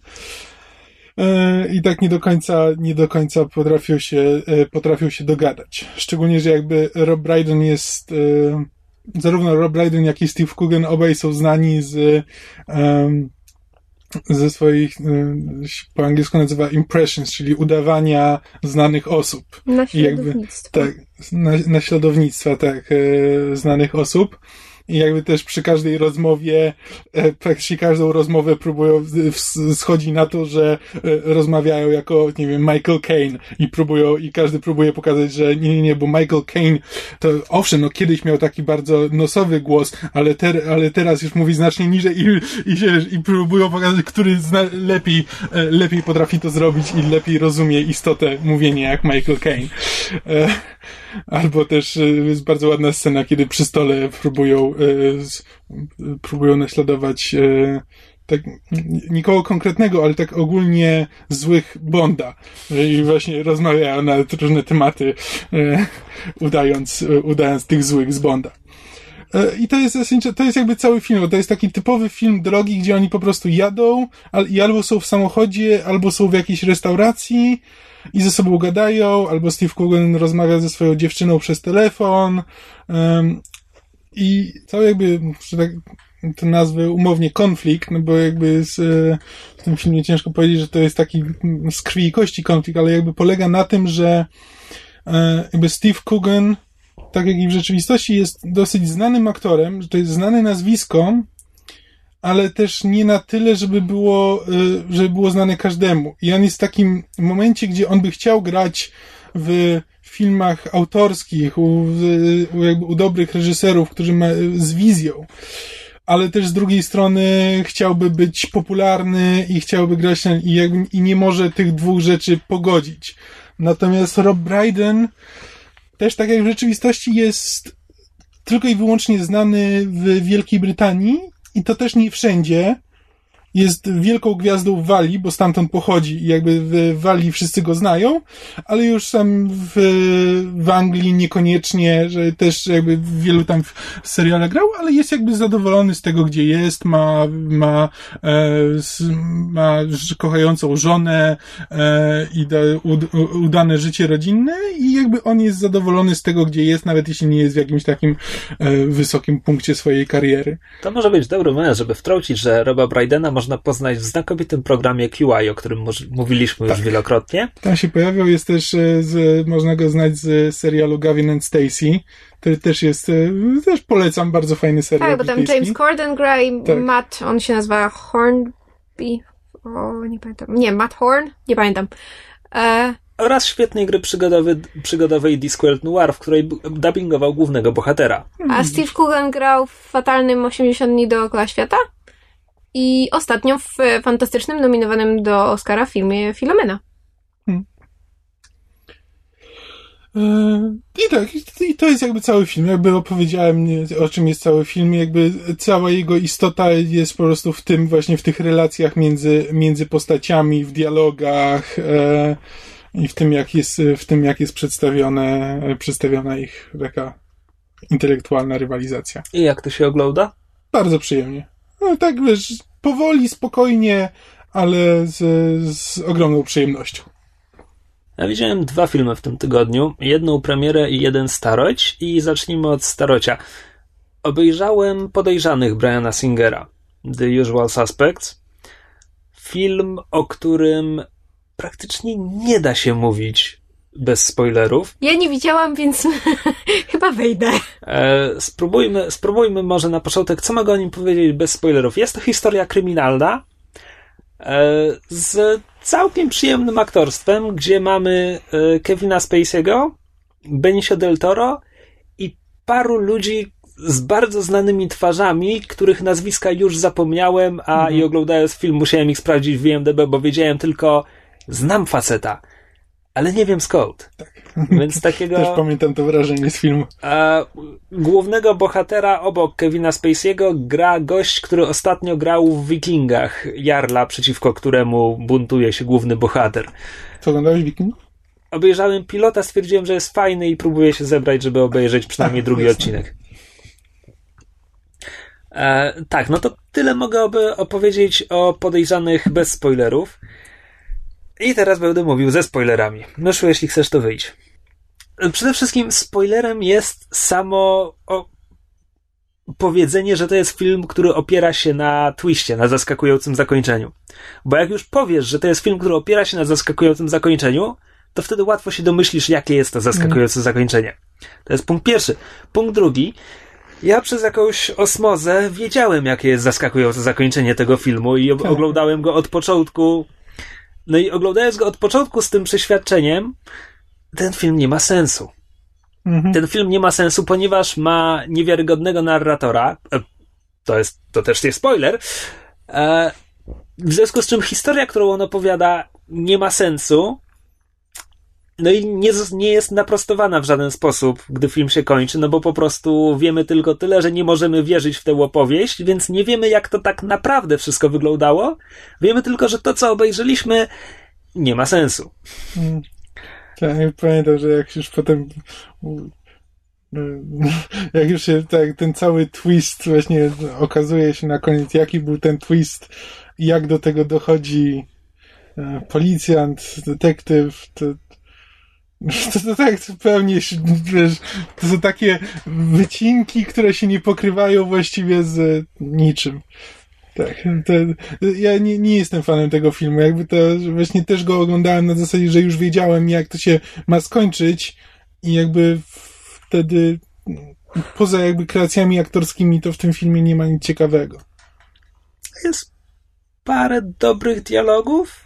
Speaker 1: E, i tak nie do końca, nie do końca potrafią się, e, potrafią się dogadać. Szczególnie, że jakby Rob Brydon jest, e, zarówno Rob Brydon, jak i Steve Coogan obaj są znani z, ze swoich, po angielsku nazywa impressions, czyli udawania znanych osób.
Speaker 2: Na
Speaker 1: I jakby-. Tak, na, naśladownictwa, tak, znanych osób. I jakby też przy każdej rozmowie, e, praktycznie każdą rozmowę próbują, schodzi na to, że e, rozmawiają jako, nie wiem, Michael Caine i próbują, i każdy próbuje pokazać, że nie, nie, nie, bo Michael Caine to owszem, no kiedyś miał taki bardzo nosowy głos, ale, ter, ale teraz już mówi znacznie niżej i, i, się, i próbują pokazać, który zna, lepiej, e, lepiej potrafi to zrobić i lepiej rozumie istotę mówienia jak Michael Caine. Albo też jest bardzo ładna scena, kiedy przy stole próbują, e, z- próbują naśladować e, tak, nikogo konkretnego, ale tak ogólnie złych Bonda. E, I właśnie rozmawiają na różne tematy, udając, udając tych złych z Bonda. I to jest to jest jakby cały film, to jest taki typowy film drogi, gdzie oni po prostu jadą i albo są w samochodzie, albo są w jakiejś restauracji i ze sobą gadają, albo Steve Coogan rozmawia ze swoją dziewczyną przez telefon i cały jakby, że tak umownie konflikt, no bo jakby z, e, w tym filmie ciężko powiedzieć, że to jest taki mm, z krwi i kości konflikt, ale jakby polega na tym, że e, jakby Steve Coogan tak jak i w rzeczywistości jest dosyć znanym aktorem, że to jest znane nazwisko, ale też nie na tyle, żeby było, y, żeby było znane każdemu. I on jest w takim momencie, gdzie on by chciał grać w filmach autorskich, u, u, u dobrych reżyserów, którzy ma, z wizją. Ale też z drugiej strony chciałby być popularny i chciałby grać na, i, jakby, i nie może tych dwóch rzeczy pogodzić. Natomiast Rob Brydon też tak jak w rzeczywistości jest tylko i wyłącznie znany w Wielkiej Brytanii i to też nie wszędzie. Jest wielką gwiazdą w Walii, bo stamtąd pochodzi i jakby w Walii wszyscy go znają, ale już sam w, w Anglii niekoniecznie, że też jakby wielu tam w seriale grał, ale jest jakby zadowolony z tego, gdzie jest, ma, ma, e, ma kochającą żonę e, i da, udane życie rodzinne i jakby on jest zadowolony z tego, gdzie jest, nawet jeśli nie jest w jakimś takim e, wysokim punkcie swojej kariery.
Speaker 3: To może być dobry moment, żeby wtrącić, że Roba Brydena można poznać w znakomitym programie QI, o którym mówiliśmy tak. już wielokrotnie.
Speaker 1: Tam się pojawiał, jest też, e, z, można go znać z serialu Gavin and Stacey. To też jest, e, też polecam, bardzo fajny serial.
Speaker 2: Tak, bo tam James Corden gra i tak. Matt, on się nazywa Hornby. O, nie pamiętam. Nie, Matt Horn? Nie pamiętam.
Speaker 3: E... Oraz świetnej gry przygodowy, przygodowej Discworld Noir, w której dubbingował głównego bohatera.
Speaker 2: A Steve Coogan grał w fatalnym 80 dni dookoła świata? I ostatnio w fantastycznym, nominowanym do Oscara filmie Filomena. Hmm.
Speaker 1: I tak, i to jest jakby cały film. Jakby opowiedziałem, o czym jest cały film. Jakby cała jego istota jest po prostu w tym, właśnie w tych relacjach między, między postaciami, w dialogach e, i w tym, jak jest, w tym, jak jest przedstawione, przedstawiona ich taka intelektualna rywalizacja.
Speaker 3: I jak to się ogląda?
Speaker 1: Bardzo przyjemnie. No tak, wiesz, powoli, spokojnie, ale z, z ogromną przyjemnością.
Speaker 3: Ja widziałem dwa filmy w tym tygodniu. Jedną premierę i jeden staroć. I zacznijmy od starocia. Obejrzałem Podejrzanych Briana Singera. The Usual Suspects. Film, o którym praktycznie nie da się mówić bez spoilerów.
Speaker 2: Ja nie widziałam, więc chyba wejdę.
Speaker 3: E, spróbujmy, spróbujmy może na początek, co mogę o nim powiedzieć bez spoilerów. Jest to historia kryminalna e, z całkiem przyjemnym aktorstwem, gdzie mamy e, Kevina Spacey'ego, Benicio del Toro i paru ludzi z bardzo znanymi twarzami, których nazwiska już zapomniałem, a mhm. i oglądając film musiałem ich sprawdzić w IMDb, bo wiedziałem tylko znam faceta ale nie wiem skąd. Tak. Więc takiego.
Speaker 1: Też pamiętam to wrażenie z filmu.
Speaker 3: Głównego bohatera obok Kevina Spacey'ego gra gość, który ostatnio grał w Wikingach. Jarla, przeciwko któremu buntuje się główny bohater.
Speaker 1: Co oglądałeś Wikingów?
Speaker 3: Obejrzałem pilota, stwierdziłem, że jest fajny i próbuję się zebrać, żeby obejrzeć przynajmniej Ach, drugi jasne. odcinek. E, tak, no to tyle mogę opowiedzieć o podejrzanych bez spoilerów. I teraz będę mówił ze spoilerami. Myszu, jeśli chcesz, to wyjść. Przede wszystkim spoilerem jest samo powiedzenie, że to jest film, który opiera się na twiście, na zaskakującym zakończeniu. Bo jak już powiesz, że to jest film, który opiera się na zaskakującym zakończeniu, to wtedy łatwo się domyślisz, jakie jest to zaskakujące mm. zakończenie. To jest punkt pierwszy. Punkt drugi. Ja przez jakąś osmozę wiedziałem, jakie jest zaskakujące zakończenie tego filmu i tak. oglądałem go od początku no i oglądając go od początku z tym przeświadczeniem, ten film nie ma sensu. Mhm. Ten film nie ma sensu, ponieważ ma niewiarygodnego narratora. E, to jest, to też jest spoiler. E, w związku z czym historia, którą on opowiada, nie ma sensu, no i nie, nie jest naprostowana w żaden sposób, gdy film się kończy, no bo po prostu wiemy tylko tyle, że nie możemy wierzyć w tę opowieść, więc nie wiemy, jak to tak naprawdę wszystko wyglądało. Wiemy tylko, że to, co obejrzeliśmy, nie ma sensu. Hmm.
Speaker 1: Ja pamiętam, że jak już potem jak już się tak, ten cały twist właśnie okazuje się na koniec, jaki był ten twist i jak do tego dochodzi e, policjant, detektyw, to, to, to tak zupełnie, wiesz, to są takie wycinki, które się nie pokrywają właściwie z niczym. Tak, to, ja nie, nie jestem fanem tego filmu. Jakby to właśnie też go oglądałem na zasadzie, że już wiedziałem, jak to się ma skończyć, i jakby wtedy poza jakby kreacjami aktorskimi, to w tym filmie nie ma nic ciekawego.
Speaker 3: Jest parę dobrych dialogów,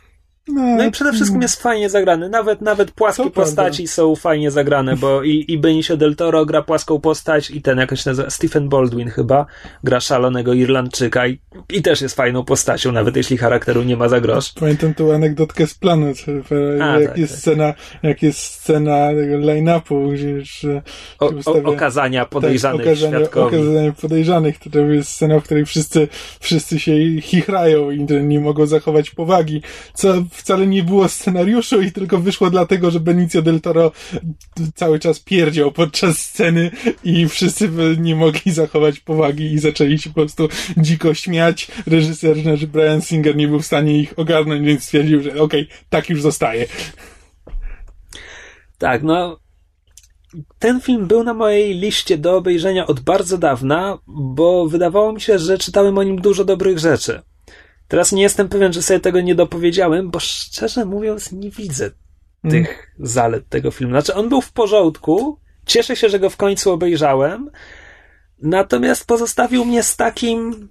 Speaker 3: No i przede wszystkim jest fajnie zagrany. Nawet nawet płaskie
Speaker 1: To
Speaker 3: postaci
Speaker 1: prawda.
Speaker 3: są fajnie zagrane, bo i, i Benicio del Toro gra płaską postać i ten jakoś nazywa Stephen Baldwin chyba gra szalonego Irlandczyka i, i też jest fajną postacią, nawet jeśli charakteru nie ma za grosz.
Speaker 1: Pamiętam tą anegdotkę z Planet,
Speaker 3: A,
Speaker 1: jak
Speaker 3: tak,
Speaker 1: jest
Speaker 3: tak.
Speaker 1: scena, jak jest scena tego line-upu, gdzie że
Speaker 3: O,
Speaker 1: się
Speaker 3: o,
Speaker 1: ustawia-
Speaker 3: okazania podejrzanych
Speaker 1: tak, okazanie,
Speaker 3: świadkowi.
Speaker 1: okazanie podejrzanych, to jest scena, w której wszyscy, wszyscy się chichrają i nie mogą zachować powagi, co wcale nie było scenariuszu i tylko wyszło dlatego, że Benicio del Toro cały czas pierdział podczas sceny i wszyscy nie mogli zachować powagi i zaczęli się po prostu dziko śmiać. Reżyser, Brian Singer nie był w stanie ich ogarnąć, więc stwierdził, że okej, tak już zostaje.
Speaker 3: Tak, no. Ten film był na mojej liście do obejrzenia od bardzo dawna, bo wydawało mi się, że czytałem o nim dużo dobrych rzeczy. Teraz nie jestem pewien, że sobie tego nie dopowiedziałem, bo szczerze mówiąc nie widzę tych zalet tego filmu. Znaczy, on był w porządku. Cieszę się, że go w końcu obejrzałem. Natomiast pozostawił mnie z takim.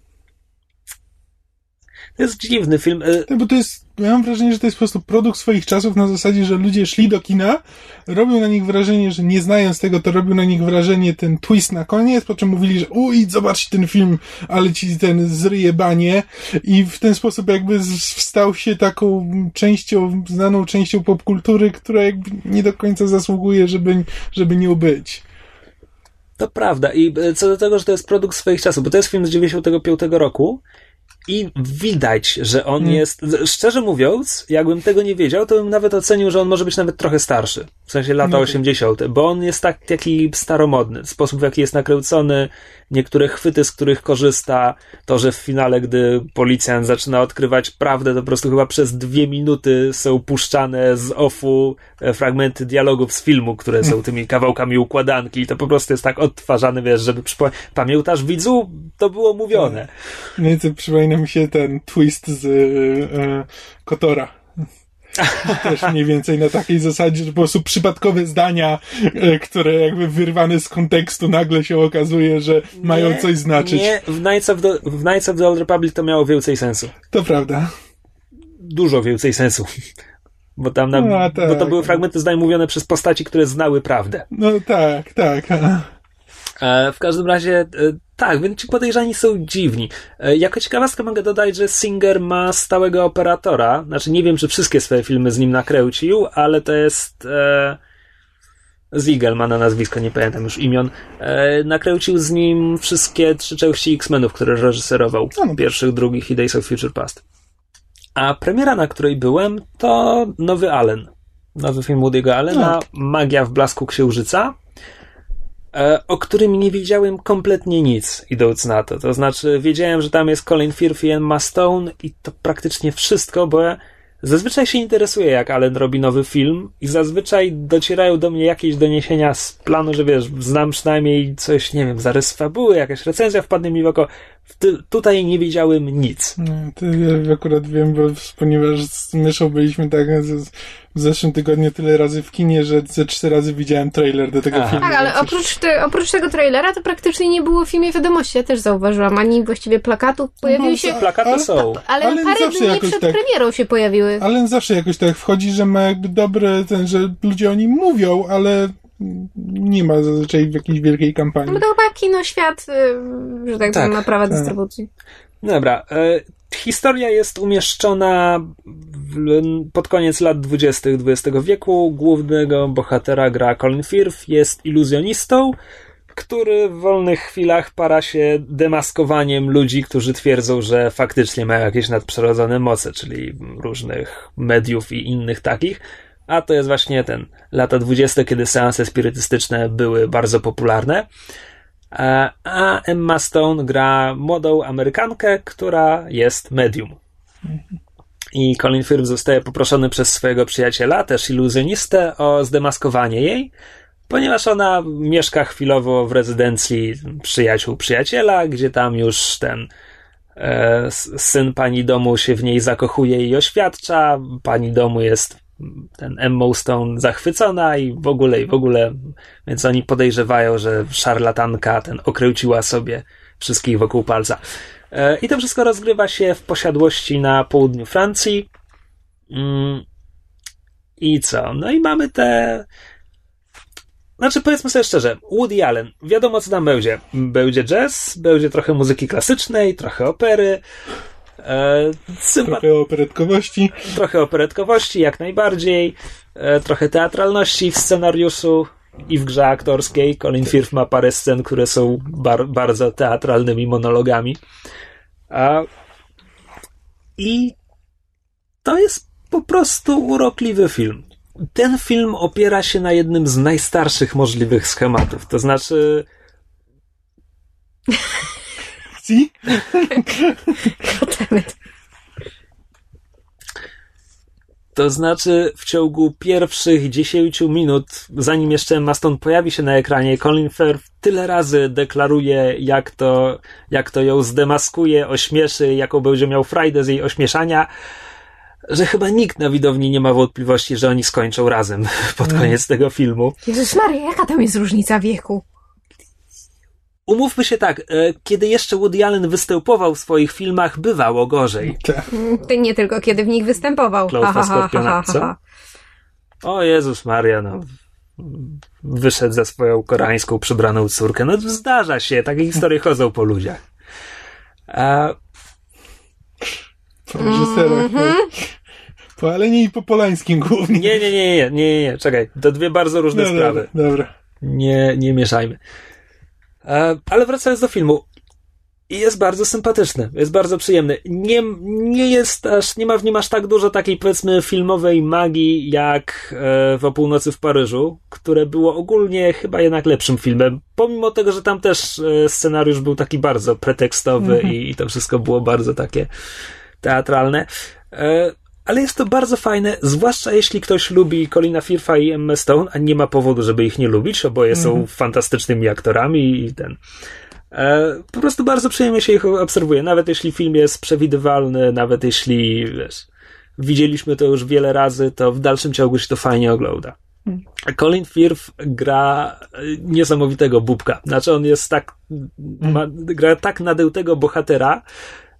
Speaker 3: To jest dziwny film.
Speaker 1: Tak, bo to jest, ja mam wrażenie, że to jest po prostu produkt swoich czasów na zasadzie, że ludzie szli do kina, robią na nich wrażenie, że nie znając tego, to robił na nich wrażenie ten twist na koniec, po czym mówili, że uj, zobacz ten film, ale ci ten zryje banie i w ten sposób jakby z- stał się taką częścią, znaną częścią popkultury, która jakby nie do końca zasługuje, żeby, żeby nią być.
Speaker 3: To prawda. I e, co do tego, że to jest produkt swoich czasów, bo to jest film z 95 roku i widać, że on
Speaker 1: Mm.
Speaker 3: jest, szczerze mówiąc, jakbym tego nie wiedział, to bym nawet ocenił, że on może być nawet trochę starszy. W sensie lata
Speaker 1: No.
Speaker 3: 80., bo on jest tak, taki staromodny. Sposób, w jaki jest nakręcony, niektóre chwyty, z których korzysta, to, że w finale, gdy policjant zaczyna odkrywać prawdę, to po prostu chyba przez dwie minuty są puszczane z offu e, fragmenty dialogów z filmu, które są tymi kawałkami układanki i to po prostu jest tak odtwarzane, wiesz, żeby przypomnieć, pamiętasz widzu? To było mówione.
Speaker 1: No i to przypomina mi się ten twist z e, Kotora. Też mniej więcej na takiej zasadzie, że po prostu przypadkowe zdania, e, które jakby wyrwane z kontekstu nagle się okazuje, że mają
Speaker 3: Nie,
Speaker 1: coś znaczyć.
Speaker 3: Nie, w Knights, of the, w Knights of the Old Republic to miało więcej sensu.
Speaker 1: To prawda.
Speaker 3: Dużo więcej sensu. Bo tam na,
Speaker 1: No, tak.
Speaker 3: bo to były fragmenty zdań mówione przez postaci, które znały prawdę.
Speaker 1: No tak, tak.
Speaker 3: E, w każdym razie, e, tak, więc ci podejrzani są dziwni. E, jako ciekawostkę mogę dodać, że Singer ma stałego operatora. Znaczy, nie wiem, czy wszystkie swoje filmy z nim nakręcił, ale to jest. E, Ziegel ma na nazwisko, nie pamiętam już imion. E, nakręcił z nim wszystkie trzy części X-Menów, które reżyserował.
Speaker 1: A no.
Speaker 3: Pierwszych, drugich i Days of Future Past. A premiera, na której byłem, to Nowy Allen. Nowy film Woody'ego Allena, Magia w blasku księżyca e, o którym nie wiedziałem kompletnie nic, idąc na to. To znaczy, wiedziałem, że tam jest Colin Firth i Emma Stone i to praktycznie wszystko, bo ja zazwyczaj się interesuję, jak Allen robi nowy film i zazwyczaj docierają do mnie jakieś doniesienia z planu, że wiesz, znam przynajmniej coś, nie wiem, zarys fabuły, jakaś recenzja wpadnie mi w oko. Ty- tutaj nie wiedziałem nic.
Speaker 1: No, to ja akurat wiem, bo ponieważ z myszą byliśmy tak z, w zeszłym tygodniu tyle razy w kinie, że ze trzy razy widziałem trailer do tego
Speaker 3: Aha.
Speaker 1: filmu.
Speaker 2: Tak, ale
Speaker 1: już-
Speaker 2: oprócz, te, oprócz tego trailera to praktycznie nie było w filmie wiadomości. Ja też zauważyłam. Ani właściwie plakatów pojawiły
Speaker 1: No,
Speaker 2: się,
Speaker 3: Plakaty
Speaker 1: ale-
Speaker 3: są.
Speaker 2: ale,
Speaker 1: ale
Speaker 2: parę
Speaker 1: zawsze
Speaker 2: dni
Speaker 1: jakoś
Speaker 2: przed
Speaker 1: tak-
Speaker 2: premierą się pojawiły.
Speaker 1: Ale zawsze jakoś tak wchodzi, że ma jakby dobre, ten, że ludzie o nim mówią, ale nie ma zazwyczaj jakiejś wielkiej kampanii.
Speaker 2: No to chyba kino świat, y, że tak,
Speaker 3: Tak,
Speaker 2: powiem, ma prawa
Speaker 1: tak.
Speaker 2: dystrybucji.
Speaker 3: Dobra. E, historia jest umieszczona w, pod koniec lat 20. XX wieku. Głównego bohatera gra Colin Firth, jest iluzjonistą, który w wolnych chwilach para się demaskowaniem ludzi, którzy twierdzą, że faktycznie mają jakieś nadprzyrodzone moce, czyli różnych mediów i innych takich. A to jest właśnie ten lata 20., kiedy seanse spirytystyczne były bardzo popularne. A a Emma Stone gra młodą Amerykankę, która jest medium. I Colin Firth zostaje poproszony przez swojego przyjaciela, też iluzjonistę, o zdemaskowanie jej, ponieważ ona mieszka chwilowo w rezydencji przyjaciół przyjaciela, gdzie tam już ten e, syn pani domu się w niej zakochuje i oświadcza. Pani domu jest ten Emma Stone zachwycona i w ogóle, i w ogóle, więc oni podejrzewają, że szarlatanka ten okręciła sobie wszystkich wokół palca. E, I to wszystko rozgrywa się w posiadłości na południu Francji. Mm, I co? No i mamy te. Znaczy, powiedzmy sobie szczerze, Woody Allen, wiadomo co tam będzie. Będzie jazz, będzie trochę muzyki klasycznej, trochę opery. E, sympa-
Speaker 1: Trochę operetkowości.
Speaker 3: trochę operetkowości, jak najbardziej, e, trochę teatralności w scenariuszu i w grze aktorskiej. Colin Firth ma parę scen, które są bar- bardzo teatralnymi monologami. A, I to jest po prostu urokliwy film. Ten film opiera się na jednym z najstarszych możliwych schematów. To znaczy,
Speaker 2: Goddammit.
Speaker 3: To znaczy, w ciągu pierwszych 10 minut, zanim jeszcze Emma Stone pojawi się na ekranie, Colin Firth tyle razy deklaruje, jak to, jak to ją zdemaskuje, ośmieszy, jaką będzie miał frajdę z jej ośmieszania, że chyba nikt na widowni nie ma wątpliwości, że oni skończą razem pod koniec tego filmu.
Speaker 2: Jezus Maria, jaka tam jest różnica wieku?
Speaker 3: Umówmy się tak, e, kiedy jeszcze Woody Allen występował w swoich filmach, bywało gorzej.
Speaker 1: Tak.
Speaker 2: Ty nie tylko kiedy w nich występował.
Speaker 3: Klątwa Skorpiona, co? O Jezus Maria, no. Wyszedł za swoją koreańską przybraną córkę. No zdarza się, takie historie chodzą po ludziach. A,
Speaker 1: Po reżyserach. Po, po, ale nie i po polańskim głównie.
Speaker 3: nie, nie, nie, nie, nie, nie, czekaj. To dwie bardzo różne
Speaker 1: no,
Speaker 3: sprawy.
Speaker 1: Dobra, dobra.
Speaker 3: Nie, nie mieszajmy. E, ale wracając do filmu. Jest bardzo sympatyczny, jest bardzo przyjemny. Nie, nie jest aż, nie ma w nim aż tak dużo takiej powiedzmy filmowej magii jak e, w O północy w Paryżu, które było ogólnie chyba jednak lepszym filmem. Pomimo tego, że tam też e, scenariusz był taki bardzo pretekstowy i, i to wszystko było bardzo takie teatralne. E, ale jest to bardzo fajne, zwłaszcza jeśli ktoś lubi Colina Firtha i Emma Stone, a nie ma powodu, żeby ich nie lubić, oboje są fantastycznymi aktorami i ten. E, po prostu bardzo przyjemnie się ich obserwuje, nawet jeśli film jest przewidywalny, nawet jeśli wiesz, widzieliśmy to już wiele razy, to w dalszym ciągu się to fajnie ogląda. Colin Firth gra e, niesamowitego bubka. Znaczy on jest tak, ma, gra tak nadełtego bohatera,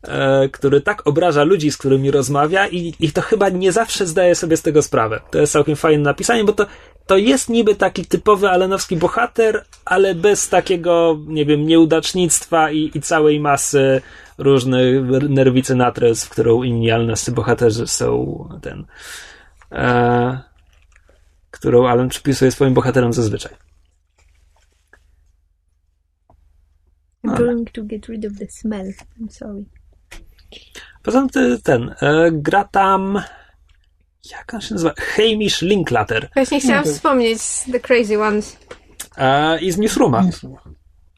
Speaker 3: e, który tak obraża ludzi, z którymi rozmawia i, i to chyba nie zawsze zdaje sobie z tego sprawę. To jest całkiem fajne napisanie, bo to, to jest niby taki typowy alenowski bohater, ale bez takiego, nie wiem, nieudacznictwa i, i całej masy różnych nerwicy natrys, w którą inni alenowscy bohaterzy są ten, e, którą Alan przypisuje swoim bohaterom zazwyczaj.
Speaker 2: I'm going to get rid of the smell. I'm sorry.
Speaker 3: Poza tym ten, e, gra tam jak on się nazywa? Hamish Linklater
Speaker 2: Właśnie chciałam
Speaker 1: to-
Speaker 2: wspomnieć The Crazy Ones.
Speaker 3: e, i z Newsrooma.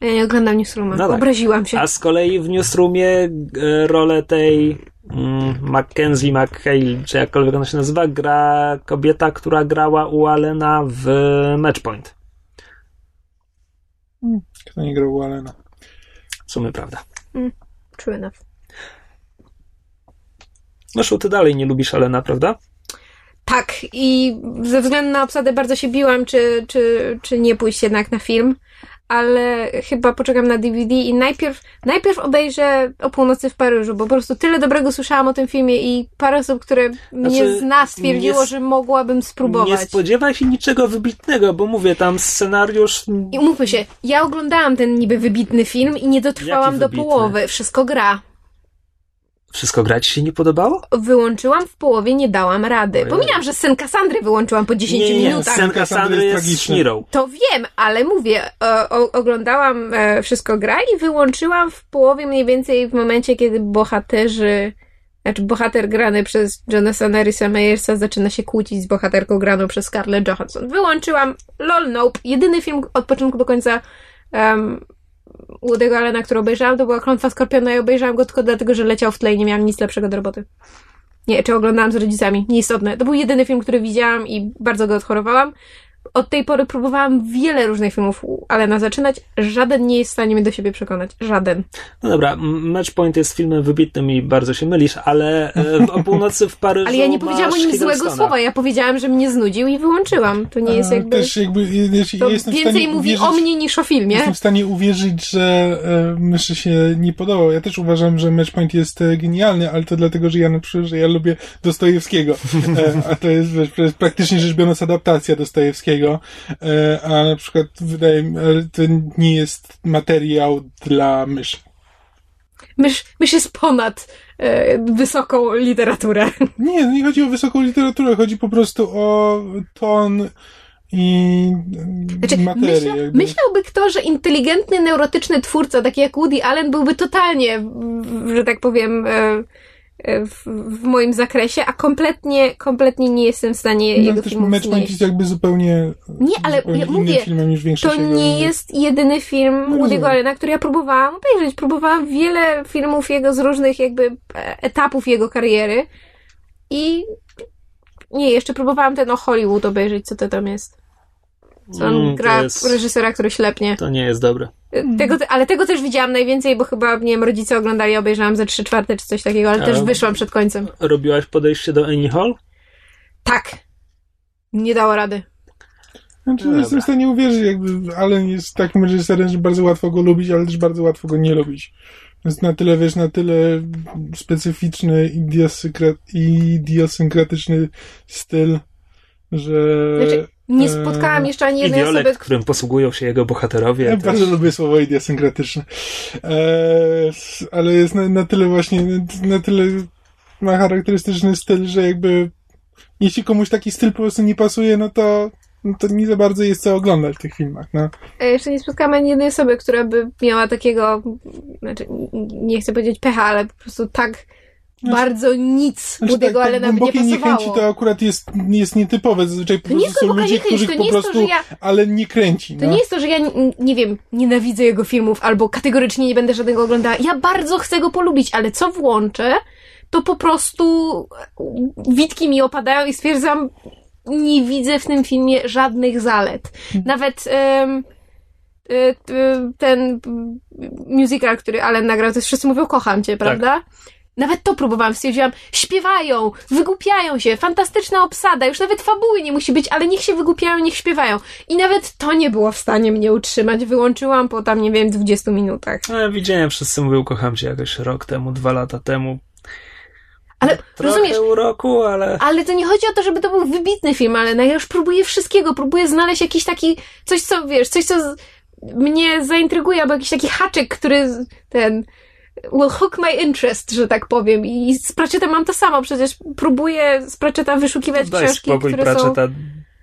Speaker 2: Ja nie oglądam Newsrooma.
Speaker 3: No tak.
Speaker 2: Obraziłam się.
Speaker 3: A z kolei w Newsroomie e, rolę tej mm, Mackenzie McHale, czy jakkolwiek ona się nazywa, gra kobieta, która grała u Alena w Matchpoint.
Speaker 1: Kto nie grał u Alena?
Speaker 3: W sumie prawda.
Speaker 2: True enough.
Speaker 3: Zresztą ty dalej nie lubisz Alena, prawda?
Speaker 2: Tak, i ze względu na obsadę bardzo się biłam, czy, czy, czy nie pójść jednak na film, ale chyba poczekam na DVD i najpierw, najpierw obejrzę O północy w Paryżu, bo po prostu tyle dobrego słyszałam o tym filmie i parę osób, które mnie
Speaker 3: Znaczy,
Speaker 2: zna, stwierdziło,
Speaker 3: nie
Speaker 2: że mogłabym
Speaker 3: Nie
Speaker 2: spróbować.
Speaker 3: spodziewaj się niczego wybitnego, bo mówię, tam scenariusz
Speaker 2: I umówmy się, ja oglądałam ten niby wybitny film i nie dotrwałam do połowy. Wszystko gra.
Speaker 3: Wszystko grać się nie podobało?
Speaker 2: Wyłączyłam w połowie, nie dałam rady.
Speaker 3: Ojej.
Speaker 2: Pomijam, że scen Kassandry wyłączyłam po 10
Speaker 3: nie, nie,
Speaker 2: minutach.
Speaker 3: Scen Kassandry jest
Speaker 1: tragiczna.
Speaker 3: Szmirą.
Speaker 2: To wiem, ale mówię, o, o, oglądałam e, wszystko gra i wyłączyłam w połowie mniej więcej w momencie, kiedy bohaterzy, znaczy bohater grany przez Jonathana Rhys Meyersa zaczyna się kłócić z bohaterką graną przez Scarlett Johansson. Wyłączyłam LOL Nope. Jedyny film od początku do końca um, Woody'ego Allena, który obejrzałam, to była Klątwa Skorpiona i obejrzałam go tylko dlatego, że leciał w tle i nie miałam nic lepszego do roboty. Nie, czy oglądałam z rodzicami, nieistotne. To był jedyny film, który widziałam i bardzo go odchorowałam. Od tej pory próbowałam wiele różnych filmów, ale na zaczynać żaden nie jest w stanie mnie do siebie przekonać. Żaden.
Speaker 3: No dobra, Matchpoint jest filmem wybitnym i bardzo się mylisz, ale e, o północy w Paryżu
Speaker 2: Ale ja nie powiedziałam o nim złego słowa, ja powiedziałam, że mnie znudził i wyłączyłam. To nie jest jakby...
Speaker 1: Też jakby ja,
Speaker 2: to
Speaker 1: jestem
Speaker 2: więcej mówi
Speaker 1: uwierzyć,
Speaker 2: o mnie niż o filmie.
Speaker 1: Jestem w stanie uwierzyć, że e, myszy się nie podobał. Ja też uważam, że Matchpoint jest e, genialny, ale to dlatego, że ja na przykład, że ja lubię Dostojewskiego. E, a to jest, wiesz, praktycznie rzecz biorąc adaptacja Dostojewskiego. E, a na przykład wydaje mi się, to nie jest materiał dla myszy.
Speaker 2: Mysz, mysz jest ponad e, wysoką literaturę.
Speaker 1: Nie, nie chodzi o wysoką literaturę, chodzi po prostu o ton i znaczy, materię. Myśla,
Speaker 2: myślałby kto, że inteligentny, neurotyczny twórca, taki jak Woody Allen, byłby totalnie, że tak powiem, e, w, w, moim zakresie, a kompletnie, kompletnie nie jestem w stanie no, jego też filmów
Speaker 1: Matchpoint jest jakby zupełnie
Speaker 2: Nie, ale zupełnie ja mówię, filmem niż to nie jest jedyny film no, Woody'ego Allena, który ja próbowałam obejrzeć. Próbowałam wiele filmów jego z różnych jakby e, etapów jego kariery i nie, jeszcze próbowałam ten o Hollywood obejrzeć, co to tam jest. Co on mm, gra jest... reżysera, który ślepnie.
Speaker 3: To nie jest dobre.
Speaker 2: Tego, ale tego też widziałam najwięcej, bo chyba, nie wiem, rodzice oglądali, obejrzałam ze trzy czwarte czy coś takiego, ale a też wyszłam przed końcem.
Speaker 3: Robiłaś podejście do Annie Hall?
Speaker 2: Tak. Nie dało rady.
Speaker 1: Znaczy, no jestem w stanie uwierzyć, jakby Allen jest takim reżyserem, że bardzo łatwo go lubić, ale też bardzo łatwo go nie lubić. Jest na tyle, wiesz, na tyle specyficzny, idiosynkratyczny styl, że...
Speaker 2: Znaczy, nie spotkałam jeszcze ani jednej
Speaker 3: Idiolet, osoby... którym posługują się jego bohaterowie.
Speaker 1: Ja też. bardzo lubię słowo idiosynkratyczne. Eee, ale jest na, na, tyle właśnie, na tyle ma charakterystyczny styl, że jakby jeśli komuś taki styl po prostu nie pasuje, no to no to nie za bardzo jest co oglądać w tych filmach. No.
Speaker 2: Ja jeszcze nie spotkałam ani jednej osoby, która by miała takiego, znaczy nie chcę powiedzieć pecha, ale po prostu tak znaczy, bardzo nic znaczy, Woody'ego tak, Allena tak, by nie pasowało.
Speaker 1: niechęci to akurat jest, jest nietypowe. Zazwyczaj po prostu są ludzie, których po prostu, to, ja, ale nie kręci.
Speaker 2: To no. nie jest to, że ja, nie wiem, nienawidzę jego filmów albo kategorycznie nie będę żadnego oglądała. Ja bardzo chcę go polubić, ale co włączę, to po prostu witki mi opadają i stwierdzam, nie widzę w tym filmie żadnych zalet. Hmm. Nawet um, ten musical, który Allen nagrał, to jest Wszyscy mówią kocham cię, tak. prawda? Tak. Nawet to próbowałam, stwierdziłam, śpiewają, wygłupiają się, fantastyczna obsada, już nawet fabuły nie musi być, ale niech się wygłupiają, niech śpiewają. I nawet to nie było w stanie mnie utrzymać, wyłączyłam po tam, nie wiem, 20 minutach.
Speaker 3: No, widziałem, wszyscy mówią, kocham cię jakoś rok temu, dwa lata temu.
Speaker 2: Ale
Speaker 3: Trochę
Speaker 2: rozumiesz,
Speaker 3: uroku, ale...
Speaker 2: ale to nie chodzi o to, żeby to był wybitny film, ale no ja już próbuję wszystkiego, próbuję znaleźć jakiś taki, coś co, wiesz, coś co mnie zaintryguje, albo jakiś taki haczyk, który ten will hook my interest, że tak powiem. I z Pratchettem mam to samo, przecież próbuję z Pratchetta wyszukiwać
Speaker 3: Daj
Speaker 2: książki,
Speaker 3: spokój,
Speaker 2: które
Speaker 3: Pratchetta
Speaker 2: są...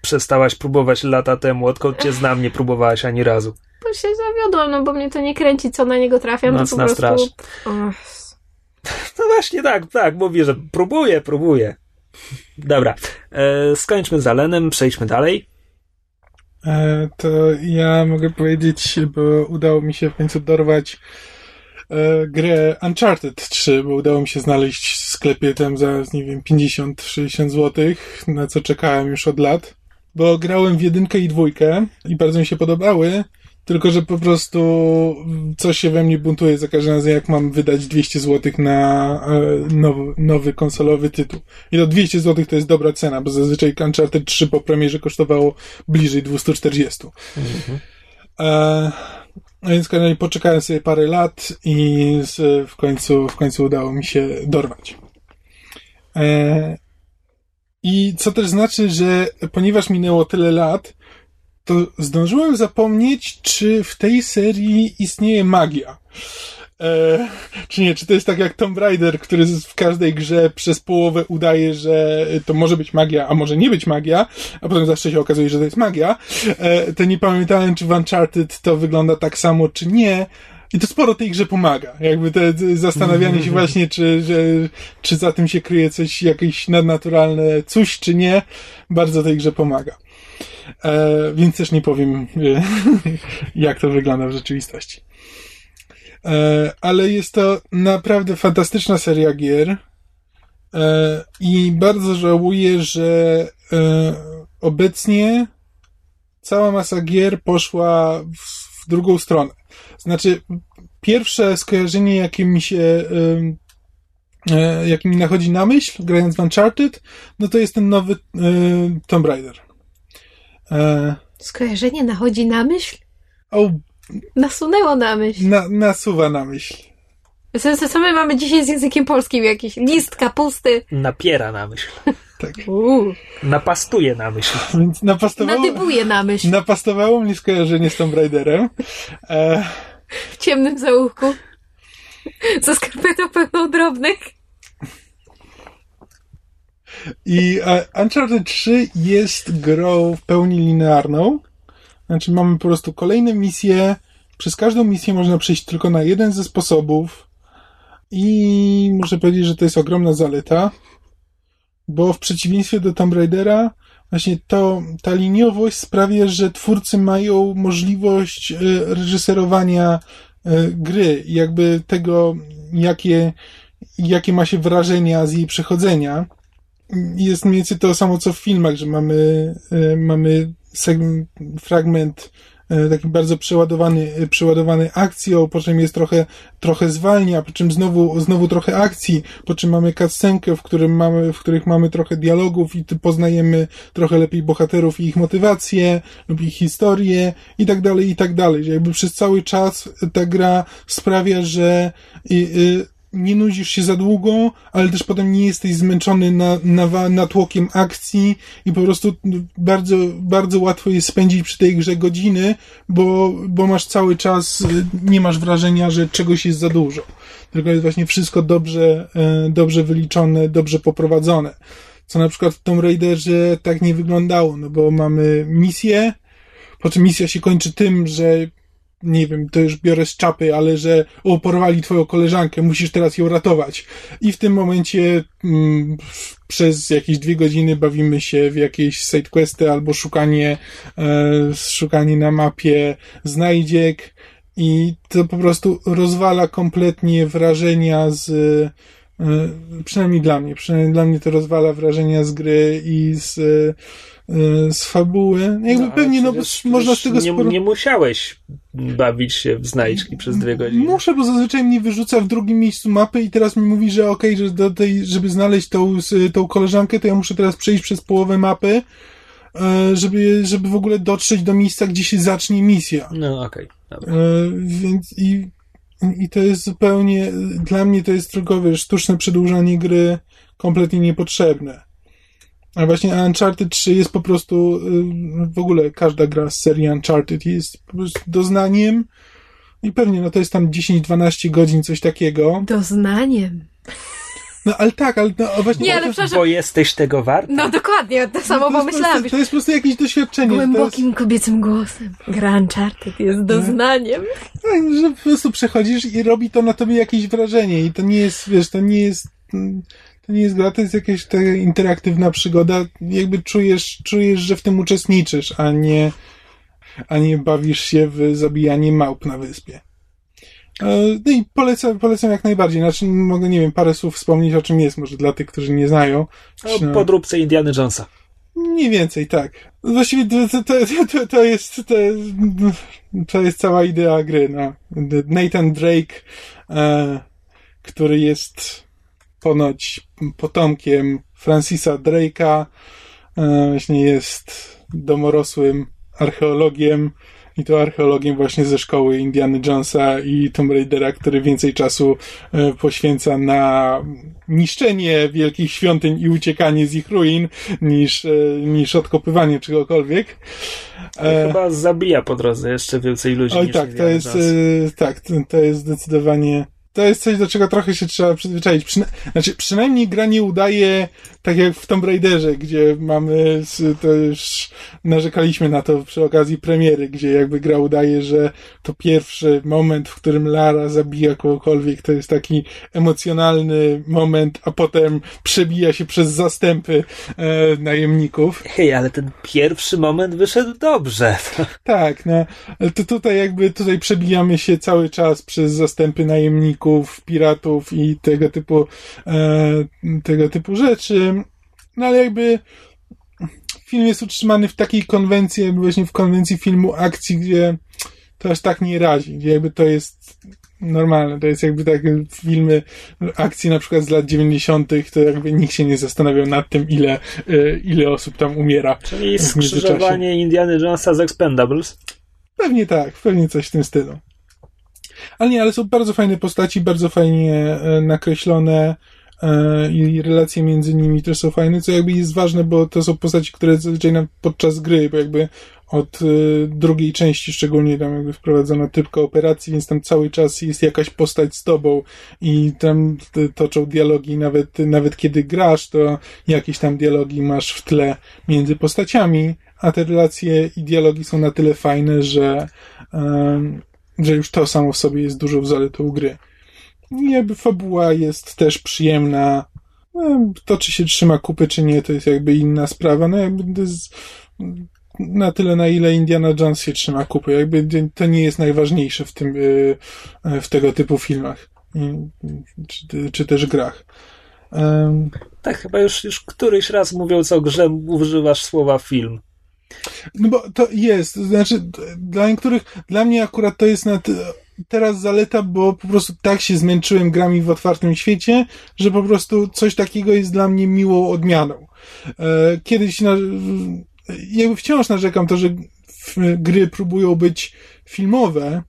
Speaker 3: przestałaś próbować lata temu, odkąd cię znam, nie próbowałaś ani razu.
Speaker 2: Bo się zawiodłam, no bo mnie to nie kręci, co na niego trafiam,
Speaker 3: Noc
Speaker 2: to po prostu...
Speaker 3: Straż. No właśnie tak, tak, mówię, że próbuję, próbuję. Dobra, e, skończmy z Alenem, przejdźmy dalej.
Speaker 1: E, to ja mogę powiedzieć, bo udało mi się w końcu dorwać grę Uncharted 3, bo udało mi się znaleźć w sklepie tam za, nie wiem, 50-60 zł, na co czekałem już od lat. Bo grałem w jedynkę i dwójkę i bardzo mi się podobały, tylko że po prostu coś się we mnie buntuje za każdym razem, jak mam wydać 200 zł na e, nowy, nowy konsolowy tytuł. I to 200 zł to jest dobra cena, bo zazwyczaj Uncharted 3 po premierze kosztowało bliżej 240. Mhm. E, więc kolejnie poczekałem sobie parę lat i z, w, końcu, w końcu udało mi się dorwać. E, I co też znaczy, że ponieważ minęło tyle lat, to zdążyłem zapomnieć, czy w tej serii istnieje magia. E, czy nie, czy to jest tak jak Tomb Raider, który w każdej grze przez połowę udaje, że to może być magia, a może nie być magia, a potem zawsze się okazuje, że to jest magia. E, to nie pamiętałem, czy w Uncharted to wygląda tak samo, czy nie. I to sporo tej grze pomaga. Jakby te zastanawianie się właśnie, czy, że, czy za tym się kryje coś, jakieś nadnaturalne coś, czy nie, bardzo tej grze pomaga. E, więc też nie powiem, e, jak to wygląda w rzeczywistości. E, ale jest to naprawdę fantastyczna seria gier. E, I bardzo żałuję, że e, obecnie cała masa gier poszła w, drugą stronę. Znaczy, pierwsze skojarzenie, jakie mi się, jakie mi nachodzi na myśl, grając w Uncharted, no to jest ten nowy Tomb Raider.
Speaker 2: Skojarzenie nachodzi na myśl?
Speaker 1: O,
Speaker 2: Nasunęło na myśl.
Speaker 1: Na, nasuwa na myśl.
Speaker 2: Co my mamy dzisiaj z językiem polskim? Jakiś list kapusty.
Speaker 3: Napiera na myśl.
Speaker 1: Tak.
Speaker 3: Napastuje na myśl.
Speaker 1: Więc napastowało,
Speaker 2: Nadybuje na myśl.
Speaker 1: Napastowało mnie skojarzenie z Tomb Raiderem. E...
Speaker 2: W ciemnym zaułku. Ze skarpetą pełną drobnych.
Speaker 1: I e, Uncharted 3 jest grą w pełni linearną. Znaczy mamy po prostu kolejne misje. Przez każdą misję można przejść tylko na jeden ze sposobów. I muszę powiedzieć, że to jest ogromna zaleta, bo w przeciwieństwie do Tomb Raidera, właśnie to, ta liniowość sprawia, że twórcy mają możliwość e, reżyserowania e, gry, jakby tego, jakie, jakie ma się wrażenia z jej przechodzenia. Jest mniej więcej to samo co w filmach, że mamy, e, mamy segment, fragment taki bardzo przeładowany, przeładowany akcją, po czym jest trochę, trochę zwalnia, po czym znowu, znowu trochę akcji, po czym mamy cutscenkę, w którym mamy, w których mamy trochę dialogów i poznajemy trochę lepiej bohaterów i ich motywacje lub ich historię i tak dalej, i tak dalej. Jakby przez cały czas ta gra sprawia, że y, y, nie nudzisz się za długo, ale też potem nie jesteś zmęczony na, na, natłokiem akcji i po prostu bardzo, bardzo łatwo jest spędzić przy tej grze godziny, bo, bo masz cały czas, nie masz wrażenia, że czegoś jest za dużo. Tylko jest właśnie wszystko dobrze, e, dobrze wyliczone, dobrze poprowadzone. Co na przykład w Tomb Raiderze tak nie wyglądało, no bo mamy misję, po czym misja się kończy tym, że nie wiem, to już biorę z czapy, ale że o, porwali twoją koleżankę, musisz teraz ją ratować. I w tym momencie mm, przez jakieś dwie godziny bawimy się w jakieś sidequesty albo szukanie, e, szukanie na mapie znajdziek i to po prostu rozwala kompletnie wrażenia z e, przynajmniej dla mnie, przynajmniej dla mnie to rozwala wrażenia z gry i z z fabuły. Jakby no, pewnie, no, można z tego
Speaker 3: nie, sporo... nie musiałeś bawić się w znajdźki przez dwie godziny.
Speaker 1: Muszę, bo zazwyczaj mnie wyrzuca w drugim miejscu mapy i teraz mi mówi, że okej, okay, że do tej, żeby znaleźć tą, tą koleżankę, to ja muszę teraz przejść przez połowę mapy, e, żeby, żeby w ogóle dotrzeć do miejsca, gdzie się zacznie misja.
Speaker 3: No, okej. Okay.
Speaker 1: E, więc i, i to jest zupełnie, dla mnie to jest tylko, wiesz, sztuczne przedłużanie gry kompletnie niepotrzebne. A właśnie Uncharted 3 jest po prostu, y, w ogóle każda gra z serii Uncharted jest po prostu doznaniem i pewnie, no to jest tam 10-12 godzin, coś takiego.
Speaker 2: Doznaniem.
Speaker 1: No ale tak, ale no, właśnie...
Speaker 2: Nie, ale
Speaker 3: przepraszam. Bo jesteś tego wart?
Speaker 2: No dokładnie, to samo no, to pomyślałam.
Speaker 1: To jest po prostu jakieś doświadczenie.
Speaker 2: Głębokim jest... kobiecym głosem. Gra Uncharted jest doznaniem.
Speaker 1: Tak, że po prostu przechodzisz i robi to na tobie jakieś wrażenie i to nie jest, wiesz, to nie jest to nie jest gra, to jest jakaś ta interaktywna przygoda. Jakby czujesz, czujesz, że w tym uczestniczysz, a nie, a nie bawisz się w zabijanie małp na wyspie. E, no i polecam, polecam jak najbardziej. Znaczy, mogę, nie wiem, parę słów wspomnieć o czym jest, może dla tych, którzy nie znają.
Speaker 3: O podróbce Indiana Jonesa.
Speaker 1: Mniej więcej, tak. Właściwie to, to, to, to, jest, to, to jest cała idea gry. No. Nathan Drake, e, który jest ponoć potomkiem Francisa Drake'a, e, właśnie jest domorosłym archeologiem i to archeologiem właśnie ze szkoły Indiana Jonesa i Tomb Raidera, który więcej czasu e, poświęca na niszczenie wielkich świątyń i uciekanie z ich ruin niż, e, niż odkopywanie czegokolwiek.
Speaker 3: Chyba zabija po drodze jeszcze więcej ludzi.
Speaker 1: Oj tak, to jest, tak, to jest zdecydowanie to jest coś, do czego trochę się trzeba przyzwyczaić. Przyna znaczy, przynajmniej gra nie udaje tak jak w Tomb Raiderze, gdzie mamy, to już narzekaliśmy na to przy okazji premiery, gdzie jakby gra udaje, że to pierwszy moment, w którym Lara zabija kogokolwiek, to jest taki emocjonalny moment, a potem przebija się przez zastępy e, najemników.
Speaker 3: Hej, ale ten pierwszy moment wyszedł dobrze.
Speaker 1: Tak, no, to tutaj jakby, tutaj przebijamy się cały czas przez zastępy najemników, piratów i tego typu, e, tego typu rzeczy. No ale jakby film jest utrzymany w takiej konwencji, jakby właśnie w konwencji filmu akcji, gdzie to aż tak nie razi, gdzie jakby to jest normalne, to jest jakby tak filmy akcji na przykład z lat 90., to jakby nikt się nie zastanawiał nad tym, ile, e, ile osób tam umiera.
Speaker 3: Czyli skrzyżowanie Indiana Jonesa z Expendables?
Speaker 1: Pewnie tak, pewnie coś w tym stylu. Ale nie, ale są bardzo fajne postaci, bardzo fajnie e, nakreślone e, i relacje między nimi też są fajne, co jakby jest ważne, bo to są postaci, które zazwyczaj nam podczas gry, bo jakby od y, drugiej części szczególnie tam jakby wprowadzono typ kooperacji, więc tam cały czas jest jakaś postać z tobą i tam toczą dialogi, nawet, nawet kiedy grasz, to jakieś tam dialogi masz w tle między postaciami, a te relacje i dialogi są na tyle fajne, że, że już to samo w sobie jest dużą zaletą gry. I jakby fabuła jest też przyjemna. No, to, czy się trzyma kupy, czy nie, to jest jakby inna sprawa. No jakby na tyle, na ile Indiana Jones się trzyma kupy. Jakby to nie jest najważniejsze w tym, y, w tego typu filmach. Czy, czy też grach. Um,
Speaker 3: tak, chyba już, już któryś raz mówiąc o grze używasz słowa film.
Speaker 1: No bo to jest, znaczy dla niektórych, dla mnie akurat to jest na teraz zaleta, bo po prostu tak się zmęczyłem grami w otwartym świecie, że po prostu coś takiego jest dla mnie miłą odmianą. E, kiedyś na, jakby wciąż narzekam to, że gry próbują być filmowe,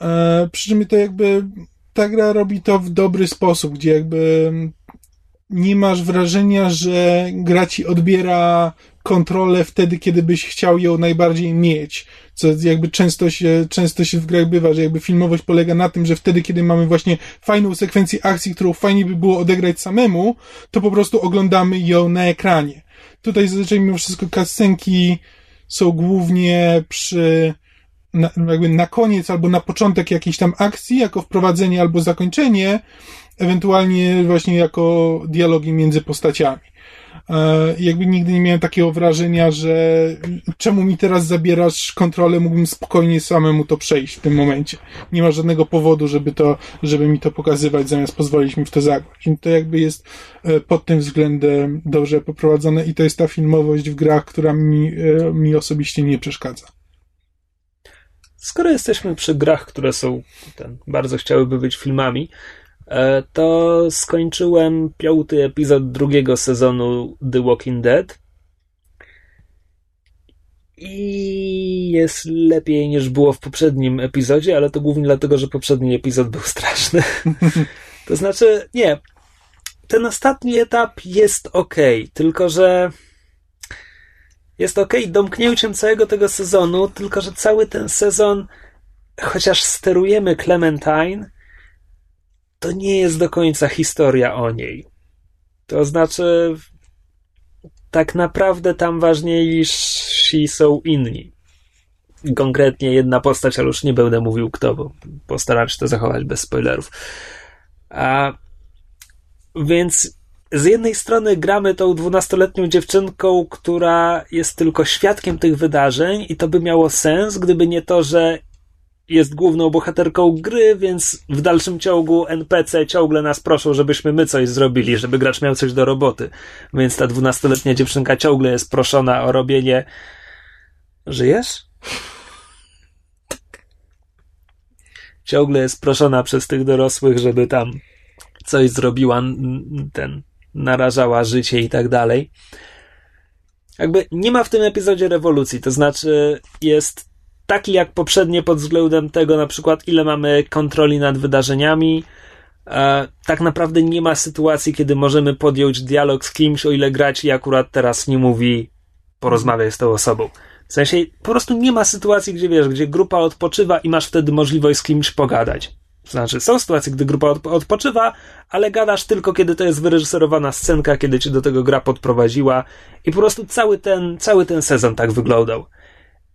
Speaker 1: e, przy czym to jakby ta gra robi to w dobry sposób, gdzie jakby nie masz wrażenia, że gra ci odbiera kontrolę wtedy, kiedy byś chciał ją najbardziej mieć. Co jakby często się, często się w grach bywa, że jakby filmowość polega na tym, że wtedy, kiedy mamy właśnie fajną sekwencję akcji, którą fajnie by było odegrać samemu, to po prostu oglądamy ją na ekranie. Tutaj zazwyczaj mimo wszystko kasenki są głównie przy na, jakby na koniec albo na początek jakiejś tam akcji, jako wprowadzenie albo zakończenie, ewentualnie właśnie jako dialogi między postaciami. E, jakby nigdy nie miałem takiego wrażenia, że czemu mi teraz zabierasz kontrolę, mógłbym spokojnie samemu to przejść w tym momencie. Nie ma żadnego powodu, żeby to, żeby mi to pokazywać, zamiast pozwolić mi w to zagrać. To jakby jest e, pod tym względem dobrze poprowadzone i to jest ta filmowość w grach, która mi, e, mi osobiście nie przeszkadza.
Speaker 3: Skoro jesteśmy przy grach, które są ten, bardzo chciałyby być filmami, to skończyłem piąty epizod drugiego sezonu The Walking Dead. I jest lepiej niż było w poprzednim epizodzie, ale to głównie dlatego, że poprzedni epizod był straszny. to znaczy, nie. Ten ostatni etap jest ok, tylko że jest ok domknięciem całego tego sezonu, tylko że cały ten sezon, chociaż sterujemy Clementine, to nie jest do końca historia o niej. To znaczy, tak naprawdę tam ważniejsi są inni. Konkretnie jedna postać, ale już nie będę mówił kto, bo postaram się to zachować bez spoilerów. A więc z jednej strony gramy tą dwunastoletnią dziewczynką, która jest tylko świadkiem tych wydarzeń, i to by miało sens, gdyby nie to, że jest główną bohaterką gry, więc w dalszym ciągu NPC ciągle nas proszą, żebyśmy my coś zrobili, żeby gracz miał coś do roboty. Więc ta dwunastoletnia dziewczynka ciągle jest proszona o robienie. Żyjesz? Ciągle jest proszona przez tych dorosłych, żeby tam coś zrobiła, ten, narażała życie i tak dalej. Jakby nie ma w tym epizodzie rewolucji, to znaczy jest taki jak poprzednie pod względem tego na przykład ile mamy kontroli nad wydarzeniami. E, tak naprawdę nie ma sytuacji, kiedy możemy podjąć dialog z kimś, o ile grać i akurat teraz nie mówi porozmawiaj z tą osobą. W sensie po prostu nie ma sytuacji, gdzie wiesz, gdzie grupa odpoczywa i masz wtedy możliwość z kimś pogadać. Znaczy, są sytuacje, gdy grupa odpoczywa, ale gadasz tylko, kiedy to jest wyreżyserowana scenka, kiedy cię do tego gra podprowadziła i po prostu cały ten, cały ten sezon tak wyglądał.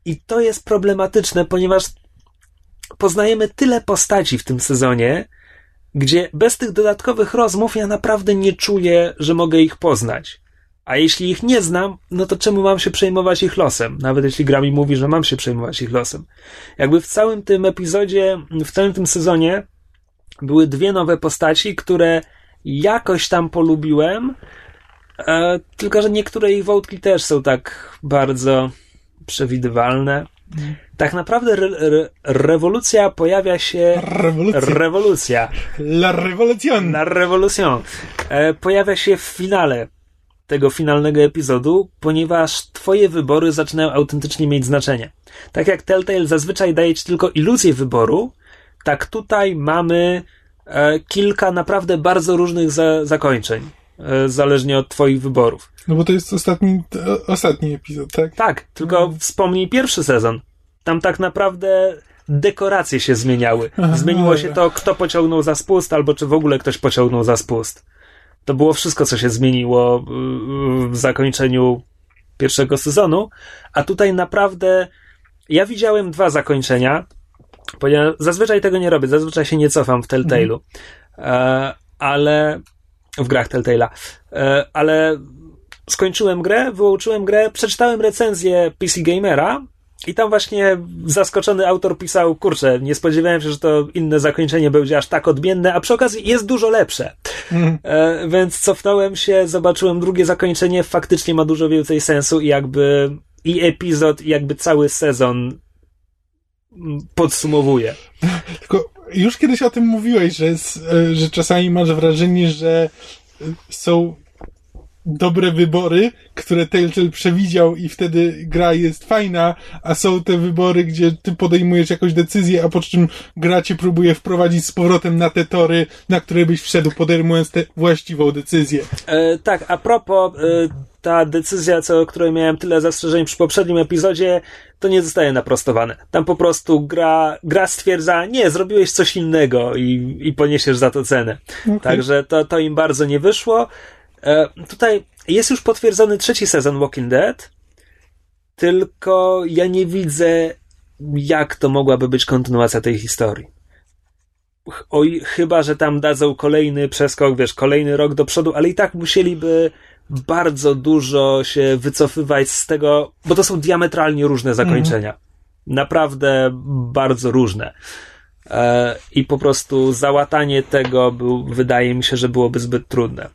Speaker 3: I to jest problematyczne, ponieważ poznajemy tyle postaci w tym sezonie, gdzie bez tych dodatkowych rozmów ja naprawdę nie czuję, że mogę ich poznać. A jeśli ich nie znam, no to czemu mam się przejmować ich losem? Nawet jeśli gra mi mówi, że mam się przejmować ich losem. Jakby w całym tym epizodzie, w całym tym sezonie były dwie nowe postaci, które jakoś tam polubiłem, E, tylko, że niektóre ich wątki też są tak bardzo przewidywalne. Tak naprawdę re, re, rewolucja pojawia się.
Speaker 1: Rewolucja.
Speaker 3: Rewolucja.
Speaker 1: La revolution.
Speaker 3: La revolution. E, pojawia się w finale tego finalnego epizodu, ponieważ twoje wybory zaczynają autentycznie mieć znaczenie. Tak jak Telltale zazwyczaj daje ci tylko iluzję wyboru, tak tutaj mamy e, kilka naprawdę bardzo różnych za, zakończeń, zależnie od twoich wyborów.
Speaker 1: No bo to jest ostatni, ostatni epizod, tak?
Speaker 3: Tak, tylko wspomnij pierwszy sezon. Tam tak naprawdę dekoracje się zmieniały.
Speaker 1: Aha,
Speaker 3: Zmieniło się to, kto pociągnął za spust, albo czy w ogóle ktoś pociągnął za spust. To było wszystko, co się zmieniło yy, w zakończeniu pierwszego sezonu, a tutaj naprawdę ja widziałem dwa zakończenia, ponieważ zazwyczaj tego nie robię, zazwyczaj się nie cofam w Telltale'u, e, ale w grach Telltale'a, e, ale skończyłem grę, wyłączyłem grę, przeczytałem recenzję PC Gamera i tam właśnie zaskoczony autor pisał, kurczę, nie spodziewałem się, że to inne zakończenie będzie aż tak odmienne, a przy okazji jest dużo lepsze. E, więc cofnąłem się, zobaczyłem drugie zakończenie, faktycznie ma dużo więcej sensu i jakby i epizod, i jakby cały sezon mm, podsumowuje.
Speaker 1: Tylko już kiedyś o tym mówiłeś, że, e, że czasami masz wrażenie, że e, są dobre wybory, które Telltale przewidział i wtedy gra jest fajna, a są te wybory, gdzie ty podejmujesz jakąś decyzję, a po czym gra cię próbuje wprowadzić z powrotem na te tory, na które byś wszedł, podejmując tę właściwą decyzję.
Speaker 3: E, tak, a propos, e, ta decyzja, co, o której miałem tyle zastrzeżeń przy poprzednim epizodzie, to nie zostaje naprostowane. Tam po prostu gra, gra stwierdza, nie, zrobiłeś coś innego i, i poniesiesz za to cenę.
Speaker 1: Okej.
Speaker 3: Także to, to im bardzo nie wyszło. E, tutaj jest już potwierdzony trzeci sezon Walking Dead, tylko ja nie widzę, jak to mogłaby być kontynuacja tej historii. Oj, chyba, że tam dadzą kolejny przeskok, wiesz, kolejny rok do przodu, ale i tak musieliby bardzo dużo się wycofywać z tego, bo to są diametralnie różne zakończenia. Naprawdę bardzo różne. E, I po prostu załatanie tego był, wydaje mi się, że byłoby zbyt trudne.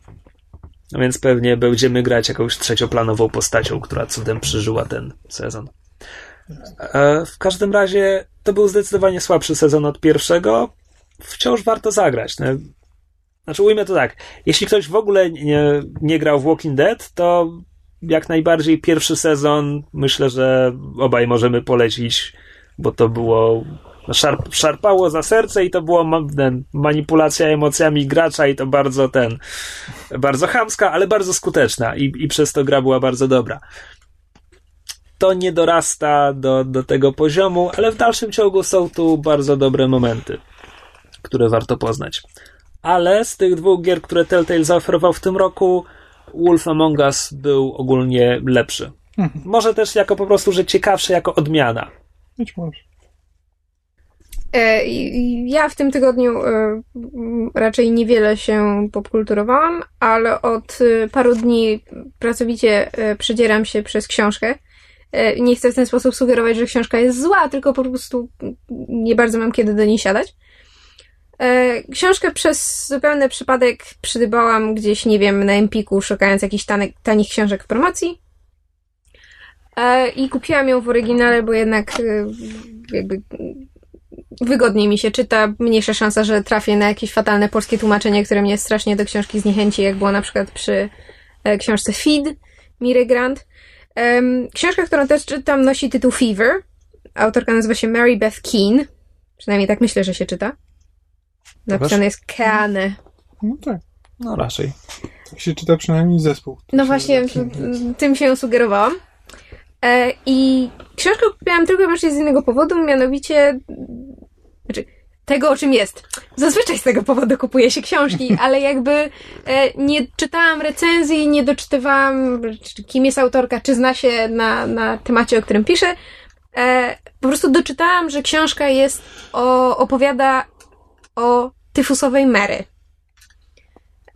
Speaker 3: Więc pewnie będziemy grać jakąś trzecioplanową postacią, która cudem przeżyła ten sezon. E, w każdym razie to był zdecydowanie słabszy sezon od pierwszego. Wciąż warto zagrać. No, znaczy, ujmę to tak. Jeśli ktoś w ogóle nie, nie grał w Walking Dead, to jak najbardziej pierwszy sezon myślę, że obaj możemy polecić, bo to było szarp, szarpało za serce i to było ten, manipulacja emocjami gracza i to bardzo ten, bardzo chamska, ale bardzo skuteczna i, i przez to gra była bardzo dobra. To nie dorasta do, do tego poziomu, ale w dalszym ciągu są tu bardzo dobre momenty, które warto poznać. Ale z tych dwóch gier, które Telltale zaoferował w tym roku, Wolf Among Us był ogólnie lepszy. Może też jako po prostu, że ciekawszy jako odmiana.
Speaker 1: Być może.
Speaker 2: E, Ja w tym tygodniu e, raczej niewiele się popkulturowałam, ale od e, paru dni pracowicie przedzieram się przez książkę. Nie chcę w ten sposób sugerować, że książka jest zła, tylko po prostu nie bardzo mam kiedy do niej siadać. Książkę przez zupełny przypadek przydybałam gdzieś, nie wiem, na Empiku, szukając jakichś tanek, tanich książek w promocji. I kupiłam ją w oryginale, bo jednak jakby wygodniej mi się czyta, mniejsza szansa, że trafię na jakieś fatalne polskie tłumaczenie, które mnie strasznie do książki zniechęci, jak było na przykład przy e, książce Feed Miry Grant. Książka, którą też czytam, nosi tytuł Fever. Autorka nazywa się Mary Beth Keane. Przynajmniej tak myślę, że się czyta. Napisane jest Keane.
Speaker 1: No tak.
Speaker 3: No raczej.
Speaker 1: Tak się czyta przynajmniej zespół.
Speaker 2: No właśnie, tym się sugerowałam. E, I książkę kupiłam tylko i wyłącznie z innego powodu, mianowicie znaczy, tego, o czym jest. Zazwyczaj z tego powodu kupuje się książki, ale jakby e, nie czytałam recenzji, nie doczytywałam, czy kim jest autorka, czy zna się na, na temacie, o którym pisze. E, po prostu doczytałam, że książka jest o, opowiada o tyfusowej Mary.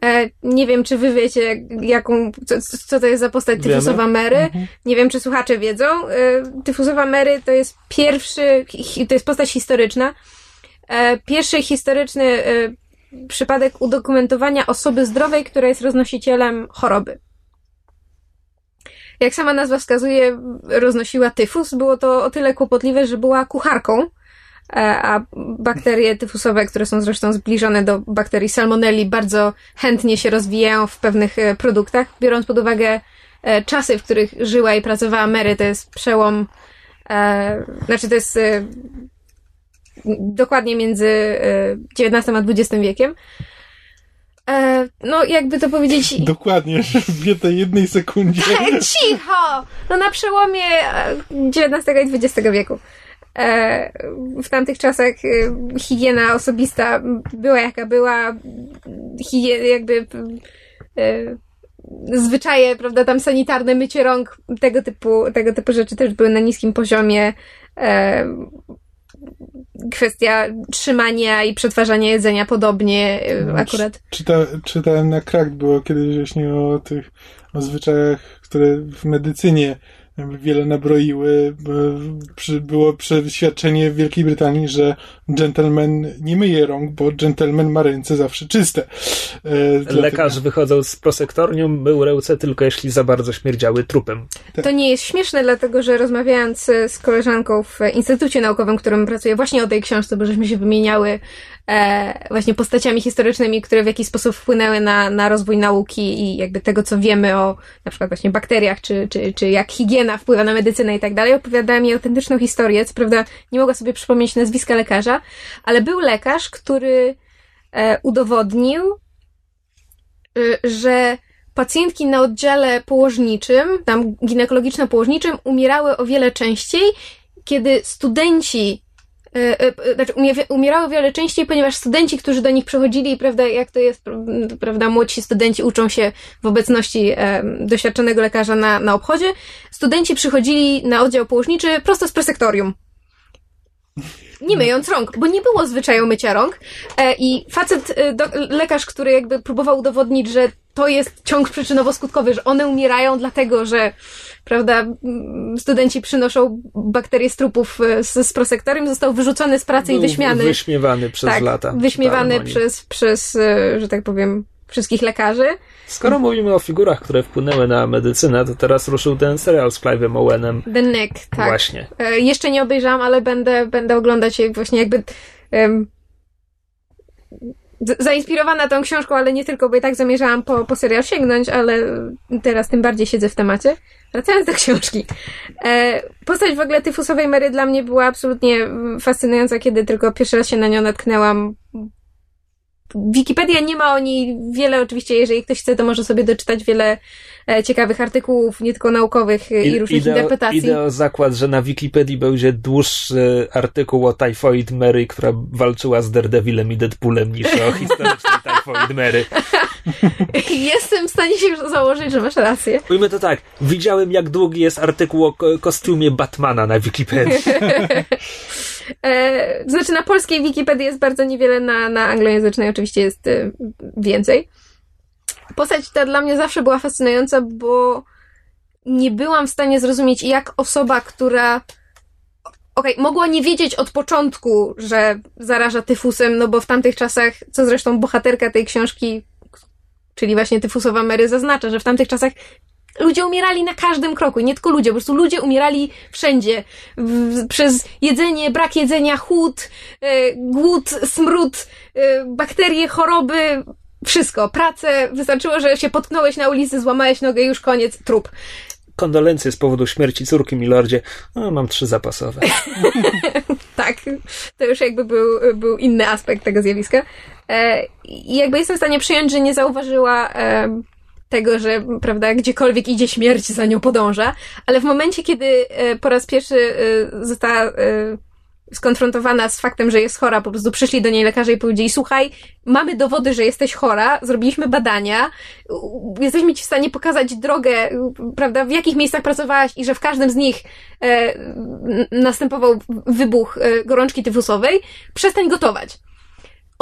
Speaker 2: E, nie wiem, czy wy wiecie, jaką, co, co to jest za postać
Speaker 3: Wiemy.
Speaker 2: tyfusowa Mary. Nie wiem, czy słuchacze wiedzą. E, tyfusowa Mary to jest pierwszy, to jest postać historyczna. E, pierwszy historyczny e, przypadek udokumentowania osoby zdrowej, która jest roznosicielem choroby. jak sama nazwa wskazuje, roznosiła tyfus. Było to o tyle kłopotliwe, że była kucharką, a bakterie tyfusowe, które są zresztą zbliżone do bakterii salmonelli, bardzo chętnie się rozwijają w pewnych produktach. Biorąc pod uwagę czasy, w których żyła i pracowała Mary, to jest przełom, znaczy to jest dokładnie między XIX a XX wiekiem. E, no, jakby to powiedzieć.
Speaker 1: Dokładnie, w jednej, jednej sekundzie.
Speaker 2: Cicho! No, na przełomie XIX i XX wieku. E, w tamtych czasach e, higiena osobista była jaka była, higiena, jakby e, zwyczaje, prawda, tam sanitarne, mycie rąk, tego typu, tego typu rzeczy też były na niskim poziomie. E, kwestia trzymania i przetwarzania jedzenia podobnie y, no, akurat.
Speaker 1: Czyta, czytałem na krak, było kiedyś właśnie o tych o zwyczajach, które w medycynie wiele nabroiły. Było przeświadczenie w Wielkiej Brytanii, że gentleman nie myje rąk, bo gentleman ma ręce zawsze czyste.
Speaker 3: E, Lekarz wychodząc z prosektorium mył ręce tylko jeśli za bardzo śmierdziały trupem.
Speaker 2: Tak. To nie jest śmieszne, dlatego że rozmawiając z koleżanką w Instytucie Naukowym, w którym pracuję właśnie o tej książce, bo żeśmy się wymieniały e, właśnie postaciami historycznymi, które w jakiś sposób wpłynęły na, na rozwój nauki i jakby tego, co wiemy o na przykład właśnie bakteriach, czy, czy, czy jak higiena wpływa na medycynę i tak dalej. Opowiadała mi autentyczną historię, co prawda nie mogła sobie przypomnieć nazwiska lekarza, ale był lekarz, który e, udowodnił, e, że pacjentki na oddziale położniczym, tam ginekologiczno-położniczym, umierały o wiele częściej, kiedy studenci znaczy umierały wiele częściej, ponieważ studenci, którzy do nich przychodzili, prawda, jak to jest, prawda, młodsi studenci uczą się w obecności e, doświadczonego lekarza na, na obchodzie, studenci przychodzili na oddział położniczy prosto z presektorium. Nie myjąc rąk, bo nie było zwyczaju mycia rąk. E, I facet, e, do, lekarz, który jakby próbował udowodnić, że to jest ciąg przyczynowo-skutkowy, że one umierają dlatego, że prawda, studenci przynoszą bakterie z trupów e, z, z prosektorium, został wyrzucony z pracy
Speaker 3: Był
Speaker 2: i wyśmiany.
Speaker 3: Wyśmiewany przez
Speaker 2: tak,
Speaker 3: lata.
Speaker 2: Wyśmiewany przez, przez, e, że tak powiem, wszystkich lekarzy.
Speaker 3: Skoro mówimy o figurach, które wpłynęły na medycynę, to teraz ruszył ten serial z Clive'em Owenem.
Speaker 2: The Nick, tak.
Speaker 3: Właśnie.
Speaker 2: E, jeszcze nie obejrzałam, ale będę, będę oglądać jak właśnie jakby um, zainspirowana tą książką, ale nie tylko, bo i tak zamierzałam po, po serial sięgnąć, ale teraz tym bardziej siedzę w temacie. Wracając do książki. E, postać w ogóle tyfusowej Mary dla mnie była absolutnie fascynująca, kiedy tylko pierwszy raz się na nią natknęłam. Wikipedia nie ma o niej wiele, oczywiście, jeżeli ktoś chce, to może sobie doczytać wiele ciekawych artykułów, nie tylko naukowych i, i różnych ideo, interpretacji.
Speaker 3: Ideo zakład, że na Wikipedii będzie dłuższy artykuł o Typhoid Mary, która walczyła z Daredevilem i Deadpoolem niż o historycznej Typhoid Mary.
Speaker 2: Jestem w stanie się założyć, że masz rację.
Speaker 3: Ujmy to tak, widziałem jak długi jest artykuł o kostiumie Batmana na Wikipedii.
Speaker 2: e, znaczy na polskiej Wikipedii jest bardzo niewiele, na, na anglojęzycznej oczywiście jest e, więcej. Postać ta dla mnie zawsze była fascynująca, bo nie byłam w stanie zrozumieć, jak osoba, która okej, okay, mogła nie wiedzieć od początku, że zaraża tyfusem, no bo w tamtych czasach, co zresztą bohaterka tej książki, czyli właśnie tyfusowa Mary zaznacza, że w tamtych czasach ludzie umierali na każdym kroku, nie tylko ludzie, po prostu ludzie umierali wszędzie. W, przez jedzenie, brak jedzenia, chłód, e, głód, smród, e, bakterie, choroby, wszystko. Pracę, wystarczyło, że się potknąłeś na ulicy, złamałeś nogę już koniec, trup.
Speaker 3: Kondolencje z powodu śmierci córki, milordzie. No, mam trzy zapasowe.
Speaker 2: tak, to już jakby był, był inny aspekt tego zjawiska. E, jakby jestem w stanie przyjąć, że nie zauważyła e, tego, że prawda, gdziekolwiek idzie śmierć za nią podąża, ale w momencie, kiedy e, po raz pierwszy została skonfrontowana z faktem, że jest chora, po prostu przyszli do niej lekarze i powiedzieli, słuchaj, mamy dowody, że jesteś chora, zrobiliśmy badania, jesteśmy ci w stanie pokazać drogę, prawda, w jakich miejscach pracowałaś i że w każdym z nich e, następował wybuch e, gorączki tyfusowej, przestań gotować.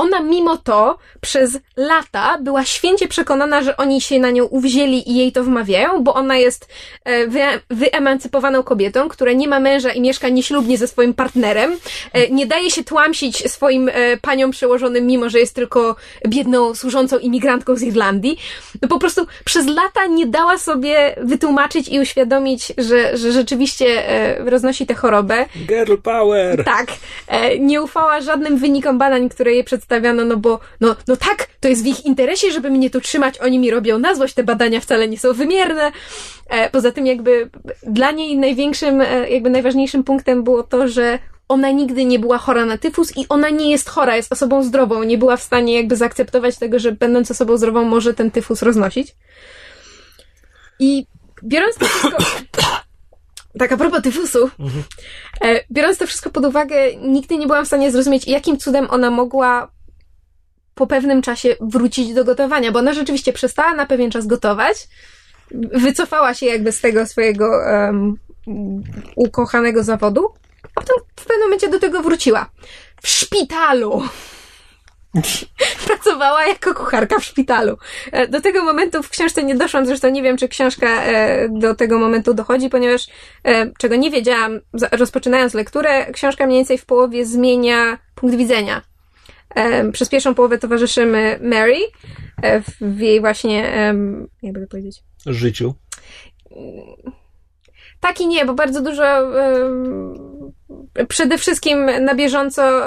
Speaker 2: Ona mimo to przez lata była święcie przekonana, że oni się na nią uwzięli i jej to wmawiają, bo ona jest e, wy, wyemancypowaną kobietą, która nie ma męża i mieszka nieślubnie ze swoim partnerem, e, nie daje się tłamsić swoim e, paniom przełożonym, mimo że jest tylko biedną, służącą imigrantką z Irlandii. No po prostu przez lata nie dała sobie wytłumaczyć i uświadomić, że, że rzeczywiście roznosi tę chorobę.
Speaker 3: Girl power!
Speaker 2: Tak. Nie ufała żadnym wynikom badań, które jej przedstawiano, no bo, no, no tak, to jest w ich interesie, żeby mnie tu trzymać, oni mi robią na złość, te badania wcale nie są wymierne. E, poza tym jakby dla niej największym, e, jakby najważniejszym punktem było to, że ona nigdy nie była chora na tyfus i ona nie jest chora, jest osobą zdrową. Nie była w stanie jakby zaakceptować tego, że będąc osobą zdrową może ten tyfus roznosić. I biorąc to wszystko... Tak, a propos tyfusu, mhm. biorąc to wszystko pod uwagę, nigdy nie byłam w stanie zrozumieć, jakim cudem ona mogła po pewnym czasie wrócić do gotowania, bo ona rzeczywiście przestała na pewien czas gotować, wycofała się jakby z tego swojego um, ukochanego zawodu, a potem w pewnym momencie do tego wróciła. W szpitalu! Pracowała jako kucharka w szpitalu. E, do tego momentu w książce nie doszłam, zresztą nie wiem, czy książka e, do tego momentu dochodzi, ponieważ e, czego nie wiedziałam, rozpoczynając lekturę, książka mniej więcej w połowie zmienia punkt widzenia. Przez pierwszą połowę towarzyszymy Mary w jej właśnie, jakby to powiedzieć?
Speaker 3: Życiu.
Speaker 2: Tak i nie, bo bardzo dużo przede wszystkim na bieżąco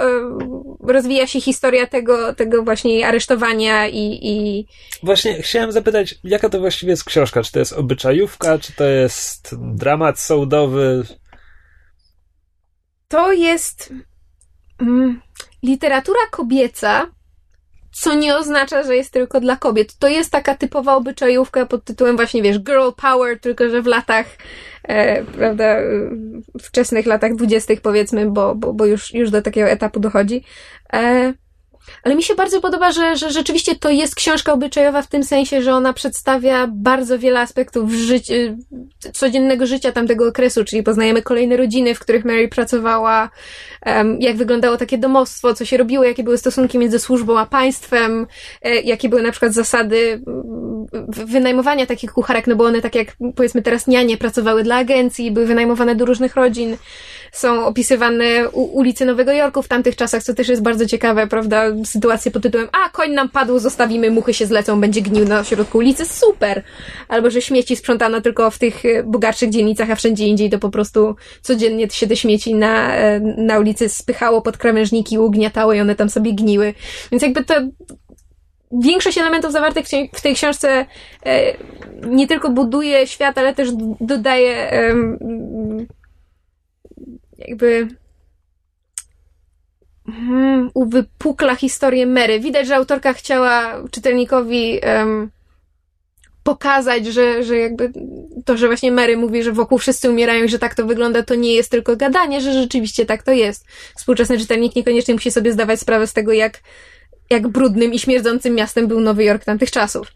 Speaker 2: rozwija się historia tego, tego właśnie aresztowania i, i...
Speaker 3: Właśnie chciałem zapytać, jaka to właściwie jest książka? Czy to jest obyczajówka, czy to jest dramat sądowy?
Speaker 2: To jest literatura kobieca, co nie oznacza, że jest tylko dla kobiet. To jest taka typowa obyczajówka pod tytułem właśnie, wiesz, girl power, tylko że w latach, e, prawda, wczesnych latach dwudziestych powiedzmy, bo, bo, bo już, już do takiego etapu dochodzi. E, ale mi się bardzo podoba, że, że rzeczywiście to jest książka obyczajowa w tym sensie, że ona przedstawia bardzo wiele aspektów życi, codziennego życia tamtego okresu, czyli poznajemy kolejne rodziny, w których Mary pracowała, jak wyglądało takie domostwo, co się robiło, jakie były stosunki między służbą a państwem, e, jakie były na przykład zasady wynajmowania takich kucharek, no bo one tak jak powiedzmy teraz nianie pracowały dla agencji, były wynajmowane do różnych rodzin są opisywane ulice Nowego Jorku w tamtych czasach, co też jest bardzo ciekawe, prawda? Sytuacje pod tytułem, a koń nam padł, zostawimy, muchy się zlecą, będzie gnił na środku ulicy, super! Albo, że śmieci sprzątano tylko w tych e, bogatszych dzielnicach, a wszędzie indziej to po prostu codziennie się te śmieci na, e, na ulicy spychało pod krawężniki, ugniatało i one tam sobie gniły. Więc jakby to większość elementów zawartych w tej książce e, nie tylko buduje świat, ale też dodaje jakby hmm, uwypukla historię Mary. Widać, że autorka chciała czytelnikowi um, pokazać, że, że jakby to, że właśnie Mary mówi, że wokół wszyscy umierają i że tak to wygląda, to nie jest tylko gadanie, że rzeczywiście tak to jest. Współczesny czytelnik niekoniecznie musi sobie zdawać sprawę z tego, jak, jak brudnym i śmierdzącym miastem był Nowy Jork tamtych czasów.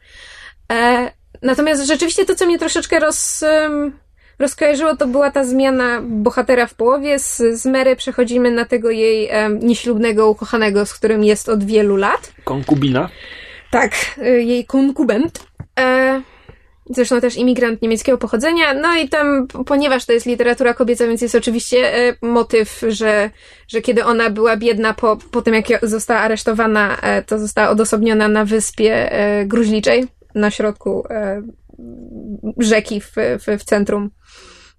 Speaker 2: E, natomiast rzeczywiście to, co mnie troszeczkę roz... Um, rozkojarzyło, to była ta zmiana bohatera w połowie. Z, z Mary przechodzimy na tego jej um, nieślubnego ukochanego, z którym jest od wielu lat.
Speaker 3: Konkubina?
Speaker 2: Tak, y, jej konkubent. E, zresztą też imigrant niemieckiego pochodzenia. No i tam, ponieważ to jest literatura kobieca, więc jest oczywiście e, motyw, że, że kiedy ona była biedna po, po tym, jak została aresztowana, e, to została odosobniona na wyspie e, gruźliczej na środku e, rzeki w, w, w centrum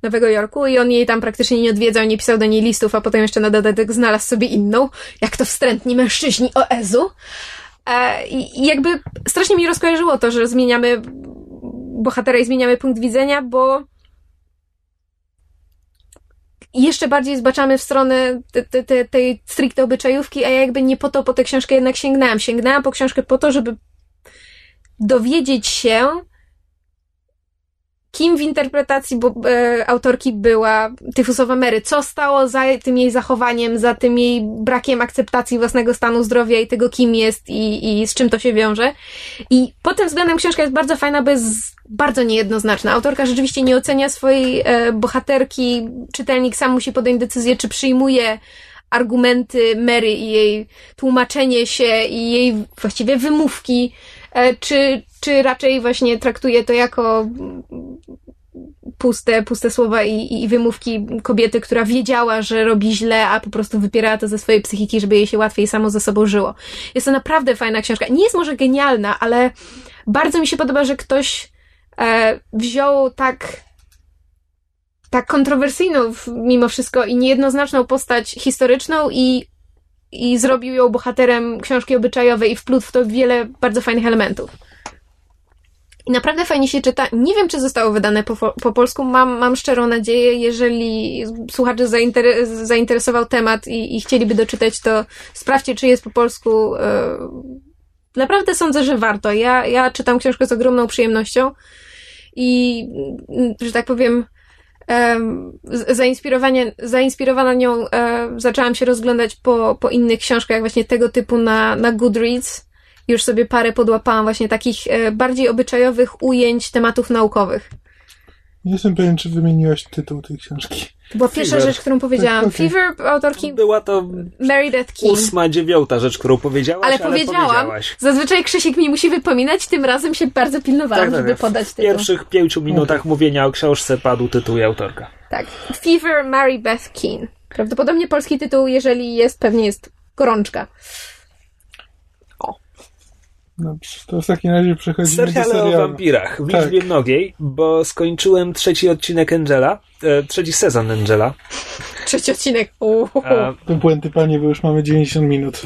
Speaker 2: Nowego Jorku i on jej tam praktycznie nie odwiedzał, nie pisał do niej listów, a potem jeszcze na dodatek znalazł sobie inną, jak to wstrętni mężczyźni o Ezu. E, I jakby strasznie mi rozkojarzyło to, że zmieniamy bohatera i zmieniamy punkt widzenia, bo jeszcze bardziej zbaczamy w stronę te, te, te, tej stricte obyczajówki, a ja jakby nie po to po tę książkę jednak sięgnęłam. Sięgnęłam po książkę po to, żeby dowiedzieć się, kim w interpretacji bo, e, autorki była tyfusowa Mary, co stało za tym jej zachowaniem, za tym jej brakiem akceptacji własnego stanu zdrowia i tego, kim jest i, i z czym to się wiąże. I pod tym względem książka jest bardzo fajna, bo jest bardzo niejednoznaczna. Autorka rzeczywiście nie ocenia swojej e, bohaterki, czytelnik sam musi podjąć decyzję, czy przyjmuje argumenty Mary i jej tłumaczenie się i jej właściwie wymówki, czy, czy raczej właśnie traktuje to jako puste, puste słowa i, i wymówki kobiety, która wiedziała, że robi źle, a po prostu wypierała to ze swojej psychiki, żeby jej się łatwiej samo ze sobą żyło. Jest to naprawdę fajna książka. Nie jest może genialna, ale bardzo mi się podoba, że ktoś e, wziął tak tak kontrowersyjną mimo wszystko i niejednoznaczną postać historyczną i, i zrobił ją bohaterem książki obyczajowej i wplótł w to wiele bardzo fajnych elementów. I naprawdę fajnie się czyta. Nie wiem, czy zostało wydane po, po polsku. Mam, mam szczerą nadzieję. Jeżeli słuchaczy zainter- zainteresował temat i, i, chcieliby doczytać, to sprawdźcie, czy jest po polsku. Yy, naprawdę sądzę, że warto. Ja, ja czytam książkę z ogromną przyjemnością i, że tak powiem, zainspirowanie, zainspirowana nią e, zaczęłam się rozglądać po, po innych książkach właśnie tego typu na, na Goodreads. Już sobie parę podłapałam właśnie takich e, bardziej obyczajowych ujęć tematów naukowych.
Speaker 1: Nie jestem pewien, czy wymieniłaś tytuł tej książki.
Speaker 2: To była pierwsza rzecz, którą powiedziałam. Tak, okay. Fever autorki.
Speaker 3: Była to
Speaker 2: Mary Death King.
Speaker 3: ósma, dziewiąta rzecz, którą powiedziałaś, ale, ale powiedziałam. Powiedziałaś.
Speaker 2: Zazwyczaj Krzysiek mi musi wypominać, tym razem się bardzo pilnowałam, tak, tak żeby tak. podać tytuł.
Speaker 3: W pierwszych pięciu minutach okay. mówienia o książce padł tytuł i autorka.
Speaker 2: Tak. Fever Mary Beth Keane. Prawdopodobnie polski tytuł, jeżeli jest, pewnie jest Gorączka.
Speaker 1: Dobrze, to w takim razie przechodzimy
Speaker 3: Seriale
Speaker 1: do serialu.
Speaker 3: o wampirach w liczbie tak. mnogiej, bo skończyłem trzeci odcinek Angela, e, trzeci sezon Angela.
Speaker 2: Trzeci odcinek.
Speaker 1: To błędy panie, bo już mamy 90 minut.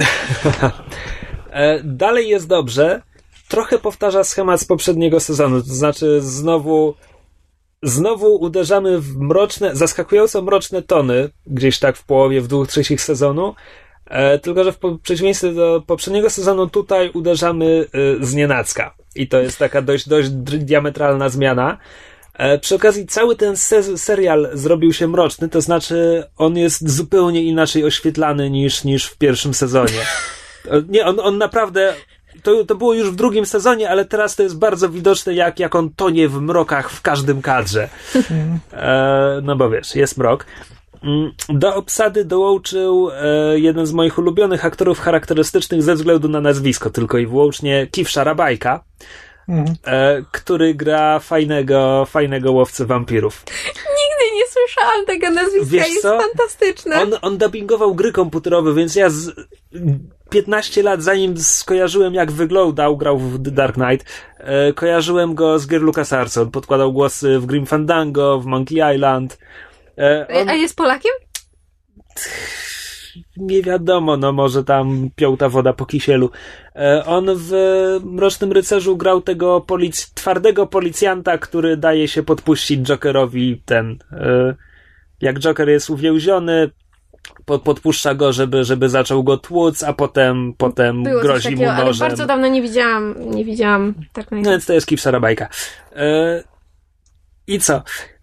Speaker 3: e, dalej jest dobrze. Trochę powtarza schemat z poprzedniego sezonu, to znaczy znowu znowu uderzamy w mroczne, zaskakująco mroczne tony, gdzieś tak w połowie, w dwóch trzecich sezonu, tylko, że w przeciwieństwie do poprzedniego sezonu tutaj uderzamy e, z nienacka. I to jest taka dość, dość diametralna zmiana. E, przy okazji cały ten se serial zrobił się mroczny, to znaczy on jest zupełnie inaczej oświetlany niż, niż w pierwszym sezonie. Nie, on, on naprawdę to, to było już w drugim sezonie, ale teraz to jest bardzo widoczne, jak, jak on tonie w mrokach w każdym kadrze. E, no bo wiesz, jest mrok. Mm, do obsady dołączył e, jeden z moich ulubionych aktorów charakterystycznych ze względu na nazwisko, tylko i wyłącznie Kif Szarabajka, mhm. e, który gra fajnego, fajnego łowcę wampirów.
Speaker 2: Nigdy nie słyszałam tego nazwiska, Wiesz jest co? fantastyczne.
Speaker 3: On, on dubbingował gry komputerowe, więc ja z 15 lat zanim skojarzyłem jak wyglądał, grał w The Dark Knight, e, kojarzyłem go z gier LucasArts. On podkładał głosy w Grim Fandango, w Monkey Island,
Speaker 2: on... A jest Polakiem?
Speaker 3: Nie wiadomo, no może tam piął ta woda po kisielu. E, on w Mrocznym Rycerzu grał tego polic twardego policjanta, który daje się podpuścić Jokerowi ten. E, jak Joker jest uwięziony, podpuszcza go, żeby, żeby zaczął go tłuc, a potem, potem Było grozi takiego, mu nożem.
Speaker 2: Ale bardzo dawno nie widziałam, nie widziałam tak
Speaker 3: No więc to jest Kip Sarabajka. I co?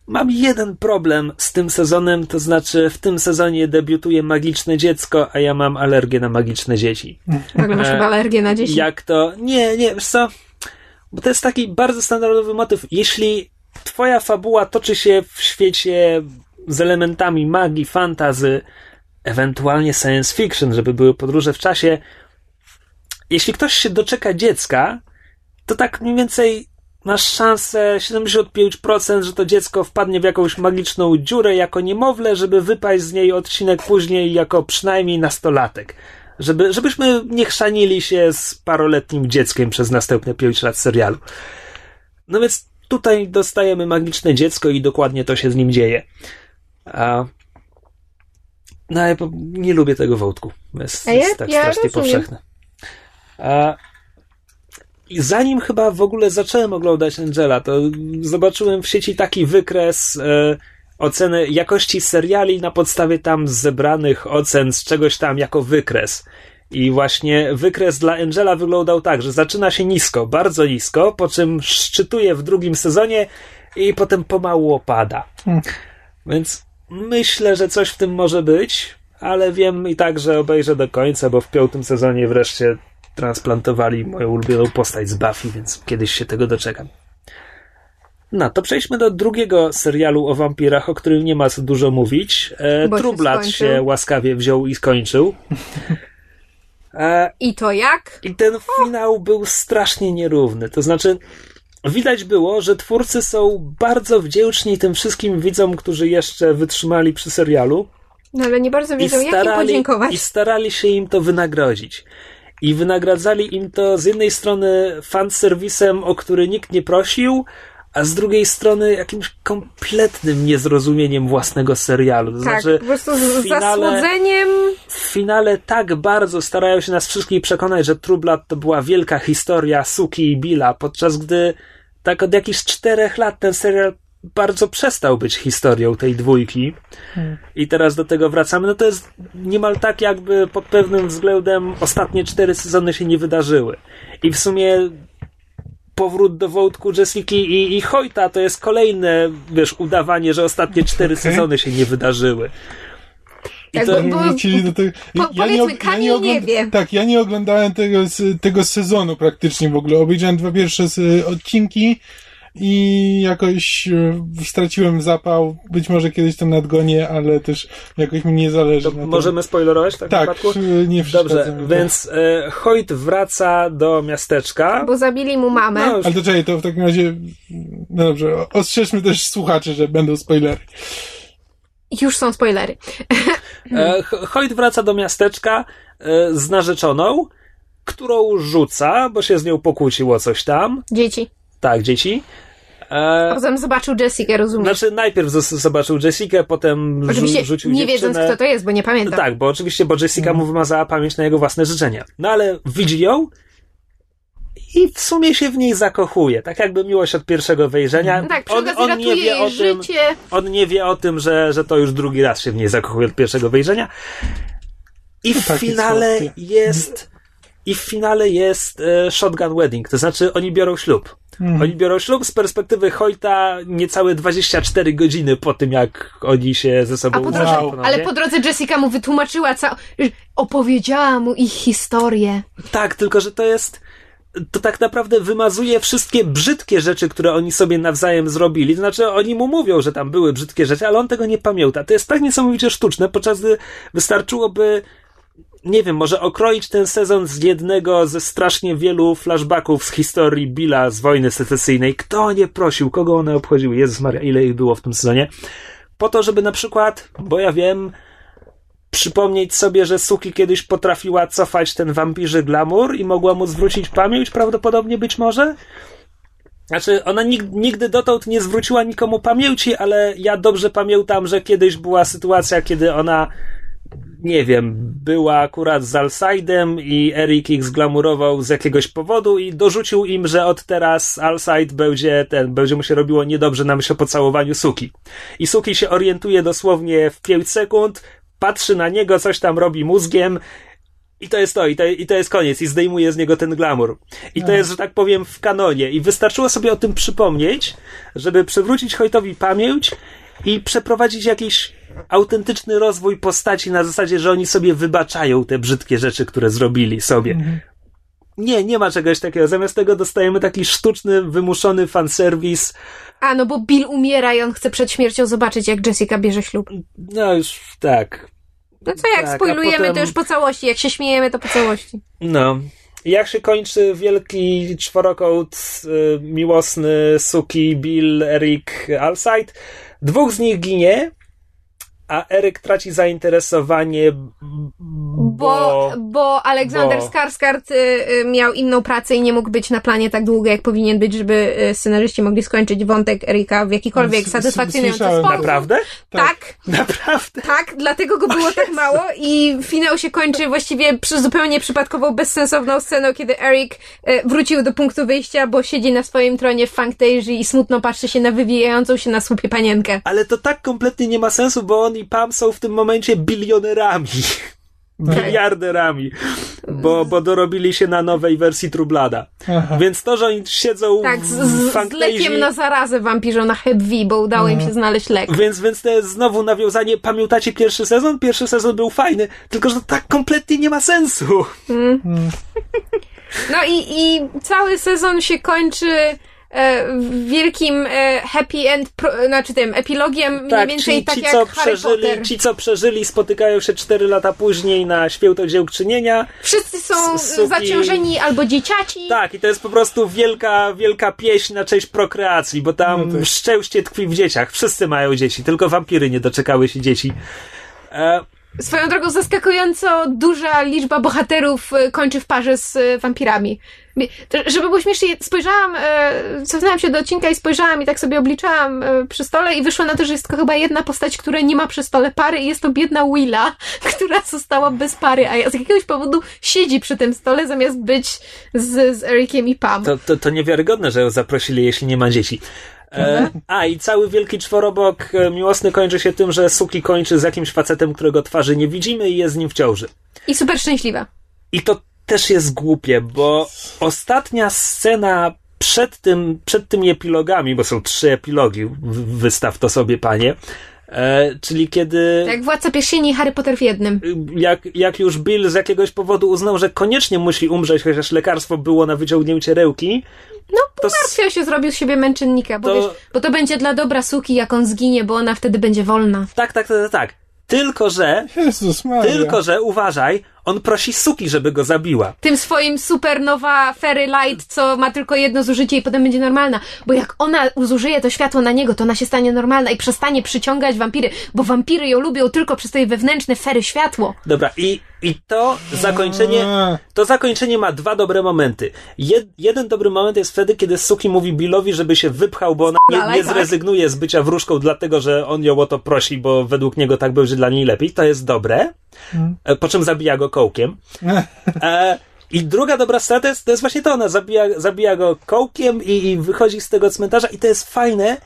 Speaker 3: Mam jeden problem z tym sezonem, to znaczy w tym sezonie debiutuje magiczne dziecko, a ja mam alergię na magiczne dzieci.
Speaker 2: Ale masz e, chyba alergię na dzieci?
Speaker 3: Jak to? Nie, nie, wiesz co? Bo to jest taki bardzo standardowy motyw. Jeśli twoja fabuła toczy się w świecie z elementami magii, fantazy, ewentualnie science fiction, żeby były podróże w czasie, jeśli ktoś się doczeka dziecka, to tak mniej więcej masz szansę 75%, że to dziecko wpadnie w jakąś magiczną dziurę jako niemowlę, żeby wypaść z niej odcinek później jako przynajmniej nastolatek. Żeby, żebyśmy nie chrzanili się z paroletnim dzieckiem przez następne 5 lat serialu. No więc tutaj dostajemy magiczne dziecko i dokładnie to się z nim dzieje. A... No ja nie lubię tego wątku. Jest,
Speaker 2: ja,
Speaker 3: jest tak
Speaker 2: ja
Speaker 3: strasznie
Speaker 2: rozumiem.
Speaker 3: powszechny. A zanim chyba w ogóle zacząłem oglądać Angela, to zobaczyłem w sieci taki wykres e, oceny jakości seriali na podstawie tam zebranych ocen z czegoś tam jako wykres. I właśnie wykres dla Angela wyglądał tak, że zaczyna się nisko, bardzo nisko, po czym szczytuje w drugim sezonie i potem pomału opada. Hmm. Więc myślę, że coś w tym może być, ale wiem i tak, że obejrzę do końca, bo w piątym sezonie wreszcie transplantowali moją ulubioną postać z Buffy, więc kiedyś się tego doczekam. No, to przejdźmy do drugiego serialu o wampirach, o którym nie ma co dużo mówić. E,
Speaker 2: Bo się
Speaker 3: się łaskawie wziął i skończył. E,
Speaker 2: I to jak?
Speaker 3: I ten finał był strasznie nierówny. To znaczy, widać było, że twórcy są bardzo wdzięczni tym wszystkim widzom, którzy jeszcze wytrzymali przy serialu.
Speaker 2: No ale nie bardzo wiedzą, jak im podziękować.
Speaker 3: I starali się im to wynagrodzić. I wynagradzali im to z jednej strony fanserwisem, o który nikt nie prosił, a z drugiej strony jakimś kompletnym niezrozumieniem własnego serialu. To
Speaker 2: tak,
Speaker 3: znaczy,
Speaker 2: po prostu z
Speaker 3: finale,
Speaker 2: zasłodzeniem.
Speaker 3: w finale tak bardzo starają się nas wszystkich przekonać, że True Blood to była wielka historia Suki i Billa, podczas gdy tak od jakichś czterech lat ten serial bardzo przestał być historią tej dwójki. I teraz do tego wracamy. No to jest niemal tak, jakby pod pewnym względem ostatnie cztery sezony się nie wydarzyły. I w sumie powrót do wątku Jessica i, i Hoyta to jest kolejne, wiesz, udawanie, że ostatnie cztery
Speaker 1: Okej.
Speaker 3: sezony się nie wydarzyły. I
Speaker 2: Tak,
Speaker 3: to,
Speaker 2: bo- bo-
Speaker 1: Wrócili do tego.
Speaker 2: po- powiedzmy, Kamil nie wie.
Speaker 1: Tak, ja nie oglądałem tego, tego sezonu praktycznie w ogóle. Obejrzałem dwa pierwsze odcinki i jakoś e, straciłem zapał. Być może kiedyś to nadgonię, ale też jakoś mi nie zależy
Speaker 3: to
Speaker 1: na tym.
Speaker 3: możemy spoilerować w takim
Speaker 1: Tak,
Speaker 3: wypadku?
Speaker 1: e, nie
Speaker 3: Dobrze,
Speaker 1: przeszkadzam.
Speaker 3: więc e, Hoyt wraca do miasteczka.
Speaker 2: Bo zabili mu mamę.
Speaker 3: No, już
Speaker 1: Ale to czekaj, to w takim razie, no dobrze, ostrzeżmy też słuchaczy, że będą spoilery.
Speaker 2: Już są spoilery.
Speaker 3: E, Ho- Hoyt wraca do miasteczka e, z narzeczoną, którą rzuca, bo się z nią pokłócił o coś tam.
Speaker 2: Dzieci.
Speaker 3: Tak, dzieci. E,
Speaker 2: Potem zobaczył Jessica, rozumiem.
Speaker 3: znaczy, najpierw z- zobaczył Jessikę, potem rzu-
Speaker 2: Oczywiście
Speaker 3: rzucił
Speaker 2: nie
Speaker 3: dziewczynę.
Speaker 2: wiedząc, kto to jest, bo nie pamiętam.
Speaker 3: No tak, bo oczywiście, bo Jessica mu wymazała pamięć na jego własne życzenia. No ale widzi ją i w sumie się w niej zakochuje. Tak jakby miłość od pierwszego wejrzenia.
Speaker 2: No tak,
Speaker 3: on, on nie wie
Speaker 2: jej
Speaker 3: o tym,
Speaker 2: życie.
Speaker 3: on nie wie o tym, że, że to już drugi raz się w niej zakochuje od pierwszego wejrzenia. I w
Speaker 1: takie
Speaker 3: finale
Speaker 1: słodkie.
Speaker 3: jest i w finale jest e, shotgun wedding, to znaczy oni biorą ślub.
Speaker 1: Mhm.
Speaker 3: Oni biorą ślub z perspektywy Hoyta niecałe 24 godziny po tym, jak oni się ze sobą
Speaker 2: po drodze,
Speaker 1: Wow.
Speaker 2: ale po drodze Jessica mu wytłumaczyła, ca... opowiedziała mu ich historię.
Speaker 3: Tak, tylko że to jest. To tak naprawdę wymazuje wszystkie brzydkie rzeczy, które oni sobie nawzajem zrobili. To znaczy, oni mu mówią, że tam były brzydkie rzeczy, ale on tego nie pamięta. To jest tak niesamowicie sztuczne, podczas gdy wystarczyłoby, nie wiem, może okroić ten sezon z jednego ze strasznie wielu flashbacków z historii Billa z wojny secesyjnej. Kto nie prosił, kogo one obchodziły? Jezus Maria, ile ich było w tym sezonie? Po to, żeby na przykład, bo ja wiem, przypomnieć sobie, że Suki kiedyś potrafiła cofać ten wampirzy glamour i mogła mu zwrócić pamięć, prawdopodobnie być może? Znaczy, ona nig- nigdy dotąd nie zwróciła nikomu pamięci, ale ja dobrze pamiętam, że kiedyś była sytuacja, kiedy ona, nie wiem, była akurat z Alsaidem i Erik ich zglamurował z jakiegoś powodu i dorzucił im, że od teraz Alsaid będzie ten, będzie mu się robiło niedobrze na myśl o pocałowaniu Suki. I Suki się orientuje dosłownie w 5 sekund, patrzy na niego, coś tam robi mózgiem i to jest to, i to, i to jest koniec, i zdejmuje z niego ten glamour. I to jest, że tak powiem, w kanonie. I wystarczyło sobie o tym przypomnieć, żeby przywrócić Hojtowi pamięć i przeprowadzić jakiś autentyczny rozwój postaci na zasadzie, że oni sobie wybaczają te brzydkie rzeczy, które zrobili sobie. Nie, nie ma czegoś takiego. Zamiast tego dostajemy taki sztuczny, wymuszony fanserwis.
Speaker 2: A, no bo Bill umiera i on chce przed śmiercią zobaczyć, jak Jessica bierze ślub.
Speaker 3: No już tak.
Speaker 2: No co, jak
Speaker 3: Tak,
Speaker 2: spoilujemy,
Speaker 3: potem-
Speaker 2: to już po całości. Jak się śmiejemy, to po całości.
Speaker 3: No. Jak się kończy wielki czworokąt y, miłosny Suki, Bill, Eric, Alside? Dwóch z nich ginie, a Eryk traci zainteresowanie,
Speaker 2: Bo,
Speaker 3: bo...
Speaker 2: bo Aleksander
Speaker 3: bo-
Speaker 2: Skarsgård y, y, miał inną pracę i nie mógł być na planie tak długo, jak powinien być, żeby y, scenarzyści mogli skończyć wątek Erika w jakikolwiek satysfakcjonujący sposób.
Speaker 3: Naprawdę?
Speaker 2: Tak,
Speaker 3: Naprawdę?
Speaker 2: tak, dlatego go było tak mało i finał się kończy właściwie przy zupełnie przypadkową, bezsensowną sceną, kiedy Eric e, wrócił do punktu wyjścia, bo siedzi na swoim tronie w Fangtasia i smutno patrzy się na wywijającą się na słupie panienkę.
Speaker 3: Ale to tak kompletnie nie ma sensu, bo on i Pam są w tym momencie bilionerami. Miliarderami. Bo, bo dorobili się na nowej wersji Trublada.
Speaker 1: Aha.
Speaker 3: Więc to, że oni siedzą
Speaker 2: Tak, z,
Speaker 3: w
Speaker 2: z, lekiem na zarazę wampirzo na Hep V, bo udało im się znaleźć lek.
Speaker 3: Więc, więc to jest znowu nawiązanie. Pamiętacie pierwszy sezon? Pierwszy sezon był fajny, tylko że to tak kompletnie nie ma sensu.
Speaker 2: No i, i cały sezon się kończy e, wielkim e, happy end, pro, znaczy tym epilogiem mniej
Speaker 3: Tak,
Speaker 2: więcej
Speaker 3: ci,
Speaker 2: tak
Speaker 3: ci,
Speaker 2: jak
Speaker 3: co
Speaker 2: Harry
Speaker 3: przeżyli,
Speaker 2: Potter.
Speaker 3: ci, co przeżyli, spotykają się 4 lata później na święto dziękczynienia.
Speaker 2: Wszyscy są
Speaker 3: suki-
Speaker 2: zaciążeni albo dzieciaci.
Speaker 3: Tak, i to jest po prostu wielka, wielka pieśń na cześć prokreacji, bo tam
Speaker 1: No tak.
Speaker 3: szczęście tkwi w dzieciach. Wszyscy mają dzieci, tylko wampiry nie doczekały się dzieci. E,
Speaker 2: Swoją drogą zaskakująco duża liczba bohaterów e, kończy w parze z e, wampirami. Żeby było śmiesznie, spojrzałam, e, cofnęłam się do odcinka i spojrzałam i tak sobie obliczałam przy stole i wyszło na to, że jest chyba jedna postać, która nie ma przy stole pary i jest to biedna Willa, która została bez pary, a z jakiegoś powodu siedzi przy tym stole zamiast być z, z Ericiem i Pam.
Speaker 3: to, to, to niewiarygodne, że ją zaprosili, jeśli nie ma dzieci. E, a, i cały wielki czworobok e, miłosny kończy się tym, że Suki kończy z jakimś facetem, którego twarzy nie widzimy i jest z nim w ciąży.
Speaker 2: I super szczęśliwa.
Speaker 3: I to też jest głupie, bo ostatnia scena przed, tym, przed tymi epilogami, bo są trzy epilogi, wystaw to sobie, panie, e, czyli kiedy
Speaker 2: Jak Władca Pierścieni i Harry Potter w jednym.
Speaker 3: jak, jak już Bill z jakiegoś powodu uznał, że koniecznie musi umrzeć, chociaż lekarstwo było na wyciągnięcie rełki,
Speaker 2: No,
Speaker 3: to s-
Speaker 2: Martwiał się zrobił z siebie męczennika, bo,
Speaker 3: To-
Speaker 2: wiesz, bo to będzie dla dobra suki, jak on zginie, bo ona wtedy będzie wolna.
Speaker 3: tak, tak, tak, tak, tak. Tylko, że,
Speaker 1: Jezus Maria.
Speaker 3: tylko, że uważaj, on prosi Suki, żeby go zabiła.
Speaker 2: Tym swoim supernowa Fairy Light, co ma tylko jedno zużycie i potem będzie normalna. Bo jak ona zużyje to światło na niego, to ona się stanie normalna i przestanie przyciągać wampiry, bo wampiry ją lubią tylko przez to jej wewnętrzne fery światło.
Speaker 3: Dobra, i, i to zakończenie, to zakończenie ma dwa dobre momenty. Jed, jeden dobry moment jest wtedy, kiedy Suki mówi Billowi, żeby się wypchał, bo ona nie, nie
Speaker 2: tak.
Speaker 3: zrezygnuje z bycia wróżką, dlatego że on ją o to prosi, bo według niego tak będzie dla niej lepiej. To jest dobre. E, Po czym zabija go kołkiem. E, I druga dobra scena to jest, to jest właśnie to, ona zabija, zabija go kołkiem i, i wychodzi z tego cmentarza i to jest fajne.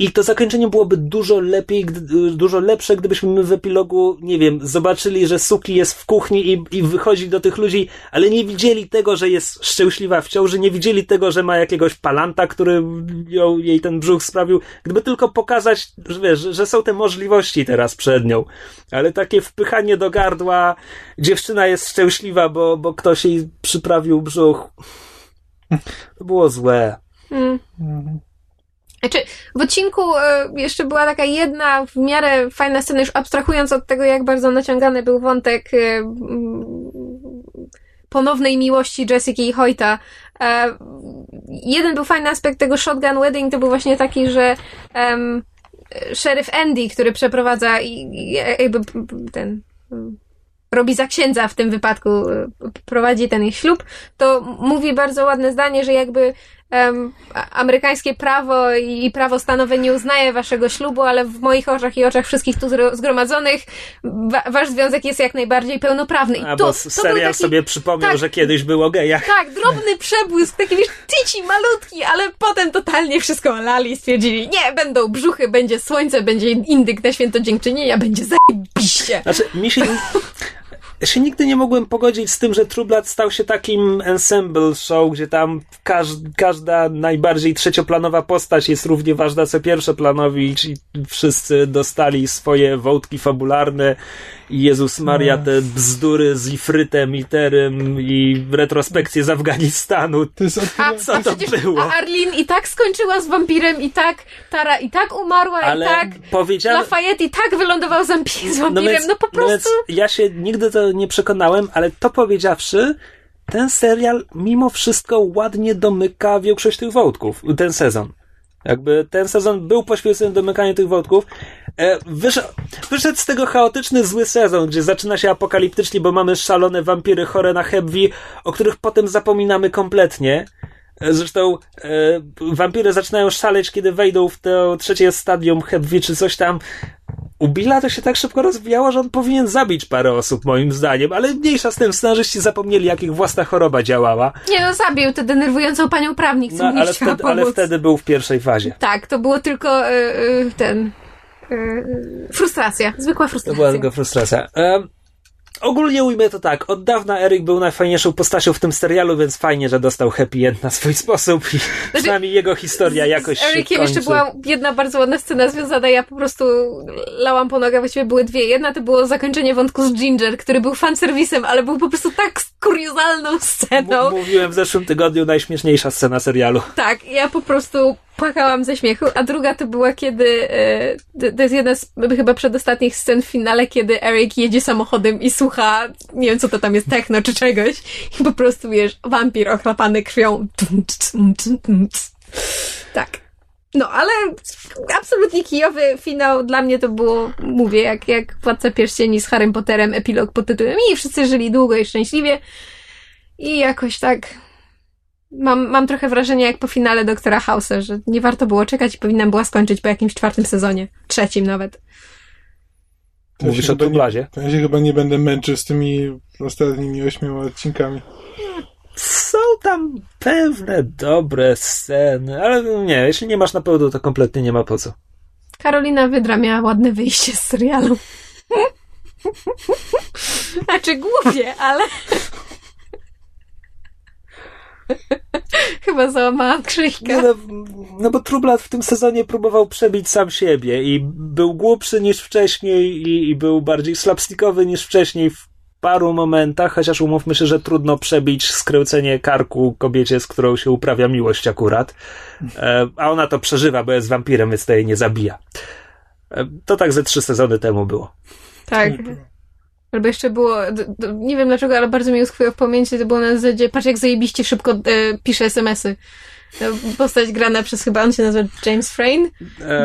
Speaker 3: I to zakończenie byłoby dużo lepiej, dużo lepsze, gdybyśmy my w epilogu, nie wiem, zobaczyli, że Suki jest w kuchni i, i wychodzi do tych ludzi, ale nie widzieli tego, że jest szczęśliwa w ciąży, nie widzieli tego, że ma jakiegoś palanta, który ją, jej ten brzuch sprawił. Gdyby tylko pokazać, że, wiesz, że, że są te możliwości teraz przed nią. Ale takie wpychanie do gardła, dziewczyna jest szczęśliwa, bo, bo ktoś jej przyprawił brzuch. To było złe.
Speaker 2: Mm. Znaczy, w odcinku e, jeszcze była taka jedna w miarę fajna scena, już abstrahując od tego, jak bardzo naciągany był wątek e, ponownej miłości Jessica i Hoyta. E, jeden był fajny aspekt tego Shotgun Wedding, to był właśnie taki, że em, szeryf Andy, który przeprowadza i, i jakby ten robi za księdza w tym wypadku, prowadzi ten ich ślub, to mówi bardzo ładne zdanie, że jakby a- amerykańskie prawo i prawo stanowe nie uznaje waszego ślubu, ale w moich oczach i oczach wszystkich tu zgromadzonych wa- wasz związek jest jak najbardziej pełnoprawny. I
Speaker 3: A
Speaker 2: to,
Speaker 3: bo
Speaker 2: był
Speaker 3: serial
Speaker 2: taki,
Speaker 3: sobie przypomniał,
Speaker 2: tak.
Speaker 3: że kiedyś było o gejach.
Speaker 2: tak, drobny przebłysk, taki wiesz, tyci, malutki, ale potem totalnie wszystko olali i stwierdzili, nie, będą brzuchy, będzie słońce, będzie indyk na święto dziękczynienia, będzie zajebiście.
Speaker 3: Znaczy, mi się... Ja się nigdy nie mogłem pogodzić z tym, że True Blood stał się takim ensemble show, gdzie tam każ, każda najbardziej trzecioplanowa postać jest równie ważna co pierwszoplanowi i wszyscy dostali swoje wątki fabularne i Jezus Maria, te bzdury z Ifrytem, Iterem i retrospekcje z Afganistanu.
Speaker 1: To jest
Speaker 2: A.
Speaker 3: Co
Speaker 2: a
Speaker 3: to
Speaker 2: przecież
Speaker 3: było?
Speaker 2: A Arlene i tak skończyła z wampirem, i tak Tara i tak umarła,
Speaker 3: Ale
Speaker 2: i tak
Speaker 3: powiedziałem...
Speaker 2: Lafayette i tak wylądował z, z
Speaker 3: No
Speaker 2: wampirem,
Speaker 3: więc,
Speaker 2: no po
Speaker 3: no
Speaker 2: prostu...
Speaker 3: więc ja się nigdy to nie przekonałem, ale to powiedziawszy, ten serial mimo wszystko ładnie domyka większość tych wątków, ten sezon. Jakby ten sezon był poświęcony domykaniu tych wątków. E, wyszedł, wyszedł z tego chaotyczny, zły sezon, gdzie zaczyna się apokaliptycznie, bo mamy szalone wampiry chore na Hebwi, o których potem zapominamy kompletnie. E, Zresztą e, wampiry zaczynają szaleć, kiedy wejdą w to trzecie stadium Hebwi czy coś tam. U Billa to się tak szybko rozwijało, że on powinien zabić parę osób, moim zdaniem, ale mniejsza z tym, scenarzyści zapomnieli, jak ich własna choroba działała.
Speaker 2: Nie no, zabił tę denerwującą panią prawnik, co
Speaker 3: No, ale, wtedy, ale wtedy był w pierwszej fazie.
Speaker 2: Tak, to było tylko y, y, ten... y, frustracja, zwykła
Speaker 3: To
Speaker 2: frustracja.
Speaker 3: była tylko frustracja. Ogólnie ujmę to tak. Od dawna Eryk był najfajniejszą postacią w tym serialu, więc fajnie, że dostał happy end na swój sposób i znaczy, przynajmniej jego historia jakoś
Speaker 2: z Erykiem
Speaker 3: się
Speaker 2: jeszcze była jedna bardzo ładna scena związana, ja po prostu lałam po nogach, właściwie były dwie. Jedna to było zakończenie wątku z Ginger, który był fanserwisem, ale był po prostu tak kuriozalną sceną.
Speaker 3: M- mówiłem w zeszłym tygodniu najśmieszniejsza scena serialu.
Speaker 2: Tak, ja po prostu płakałam ze śmiechu, a druga to była kiedy, e, to jest jedna z chyba przedostatnich scen w finale, kiedy Eric jedzie samochodem i słucha, nie wiem co to tam jest, techno czy czegoś i po prostu wiesz, wampir ochlapany krwią. Tak. No, ale absolutnie kijowy finał dla mnie to było, mówię, jak, jak Władca Pierścieni z Harrym Potterem, epilog pod tytułem i wszyscy żyli długo i szczęśliwie i jakoś tak mam, mam trochę wrażenie jak po finale Doktora House'a, że nie warto było czekać i powinnam była skończyć po jakimś czwartym sezonie, trzecim nawet.
Speaker 3: To Mówisz o dublazie?
Speaker 1: Ja się chyba nie będę męczył z tymi ostatnimi ośmioma odcinkami.
Speaker 3: Są tam pewne dobre sceny, ale nie, jeśli nie masz na pełno, to kompletnie nie ma po co.
Speaker 2: Karolina Wydra miała ładne wyjście z serialu. znaczy głupie, ale... Chyba załamałam krzyjkę.
Speaker 3: No, no bo Trublat w tym sezonie próbował przebić sam siebie i był głupszy niż wcześniej i, i był bardziej slapstickowy niż wcześniej w paru momentach, chociaż umówmy się, że trudno przebić skręcenie karku kobiecie, z którą się uprawia miłość akurat. E, a ona to przeżywa, bo jest wampirem, więc to jej nie zabija. E, to tak ze trzy sezony temu było.
Speaker 2: Tak. Albo jeszcze było, nie wiem dlaczego, ale bardzo mi uskwiło w pamięci, to było na zasadzie, patrz jak zajebiście szybko e, pisze smsy. Postać grana przez chyba, on się nazywa James Frayne.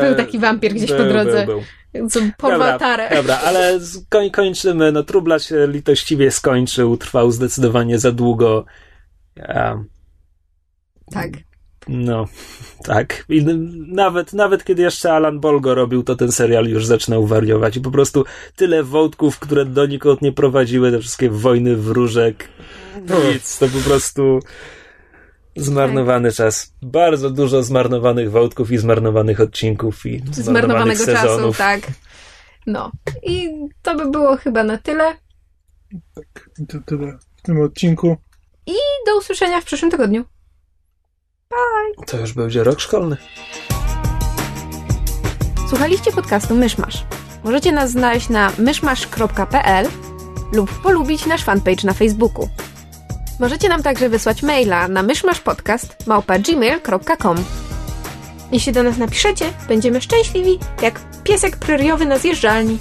Speaker 2: Był taki wampir gdzieś
Speaker 3: był,
Speaker 2: po drodze.
Speaker 3: Był, był.
Speaker 2: Co porwał tarę.
Speaker 3: Dobra, ale koń, kończymy. No Trubla się litościwie skończył, trwał zdecydowanie za długo. Um,
Speaker 2: tak.
Speaker 3: No, tak. I nawet, nawet kiedy jeszcze Alan Bolgo robił, to ten serial już zaczynał wariować. I po prostu tyle wątków, które donikąd nie prowadziły, te wszystkie wojny wróżek. Nic, to po prostu zmarnowany tak. czas. Bardzo dużo zmarnowanych wątków i zmarnowanych odcinków i zmarnowanych
Speaker 2: Zmarnowanego
Speaker 3: sezonów.
Speaker 2: czasu, tak. No. I to by było chyba na tyle.
Speaker 1: Tak, to tyle w tym odcinku.
Speaker 2: I do usłyszenia w przyszłym tygodniu. Bye!
Speaker 3: To już będzie rok szkolny.
Speaker 2: Słuchaliście podcastu Myszmasz. Możecie nas znaleźć na myszmasz.pl lub polubić nasz fanpage na Facebooku. Możecie nam także wysłać maila na myszmaszpodcast.gmail.com Jeśli do nas napiszecie, będziemy szczęśliwi jak piesek preriowy na zjeżdżalni.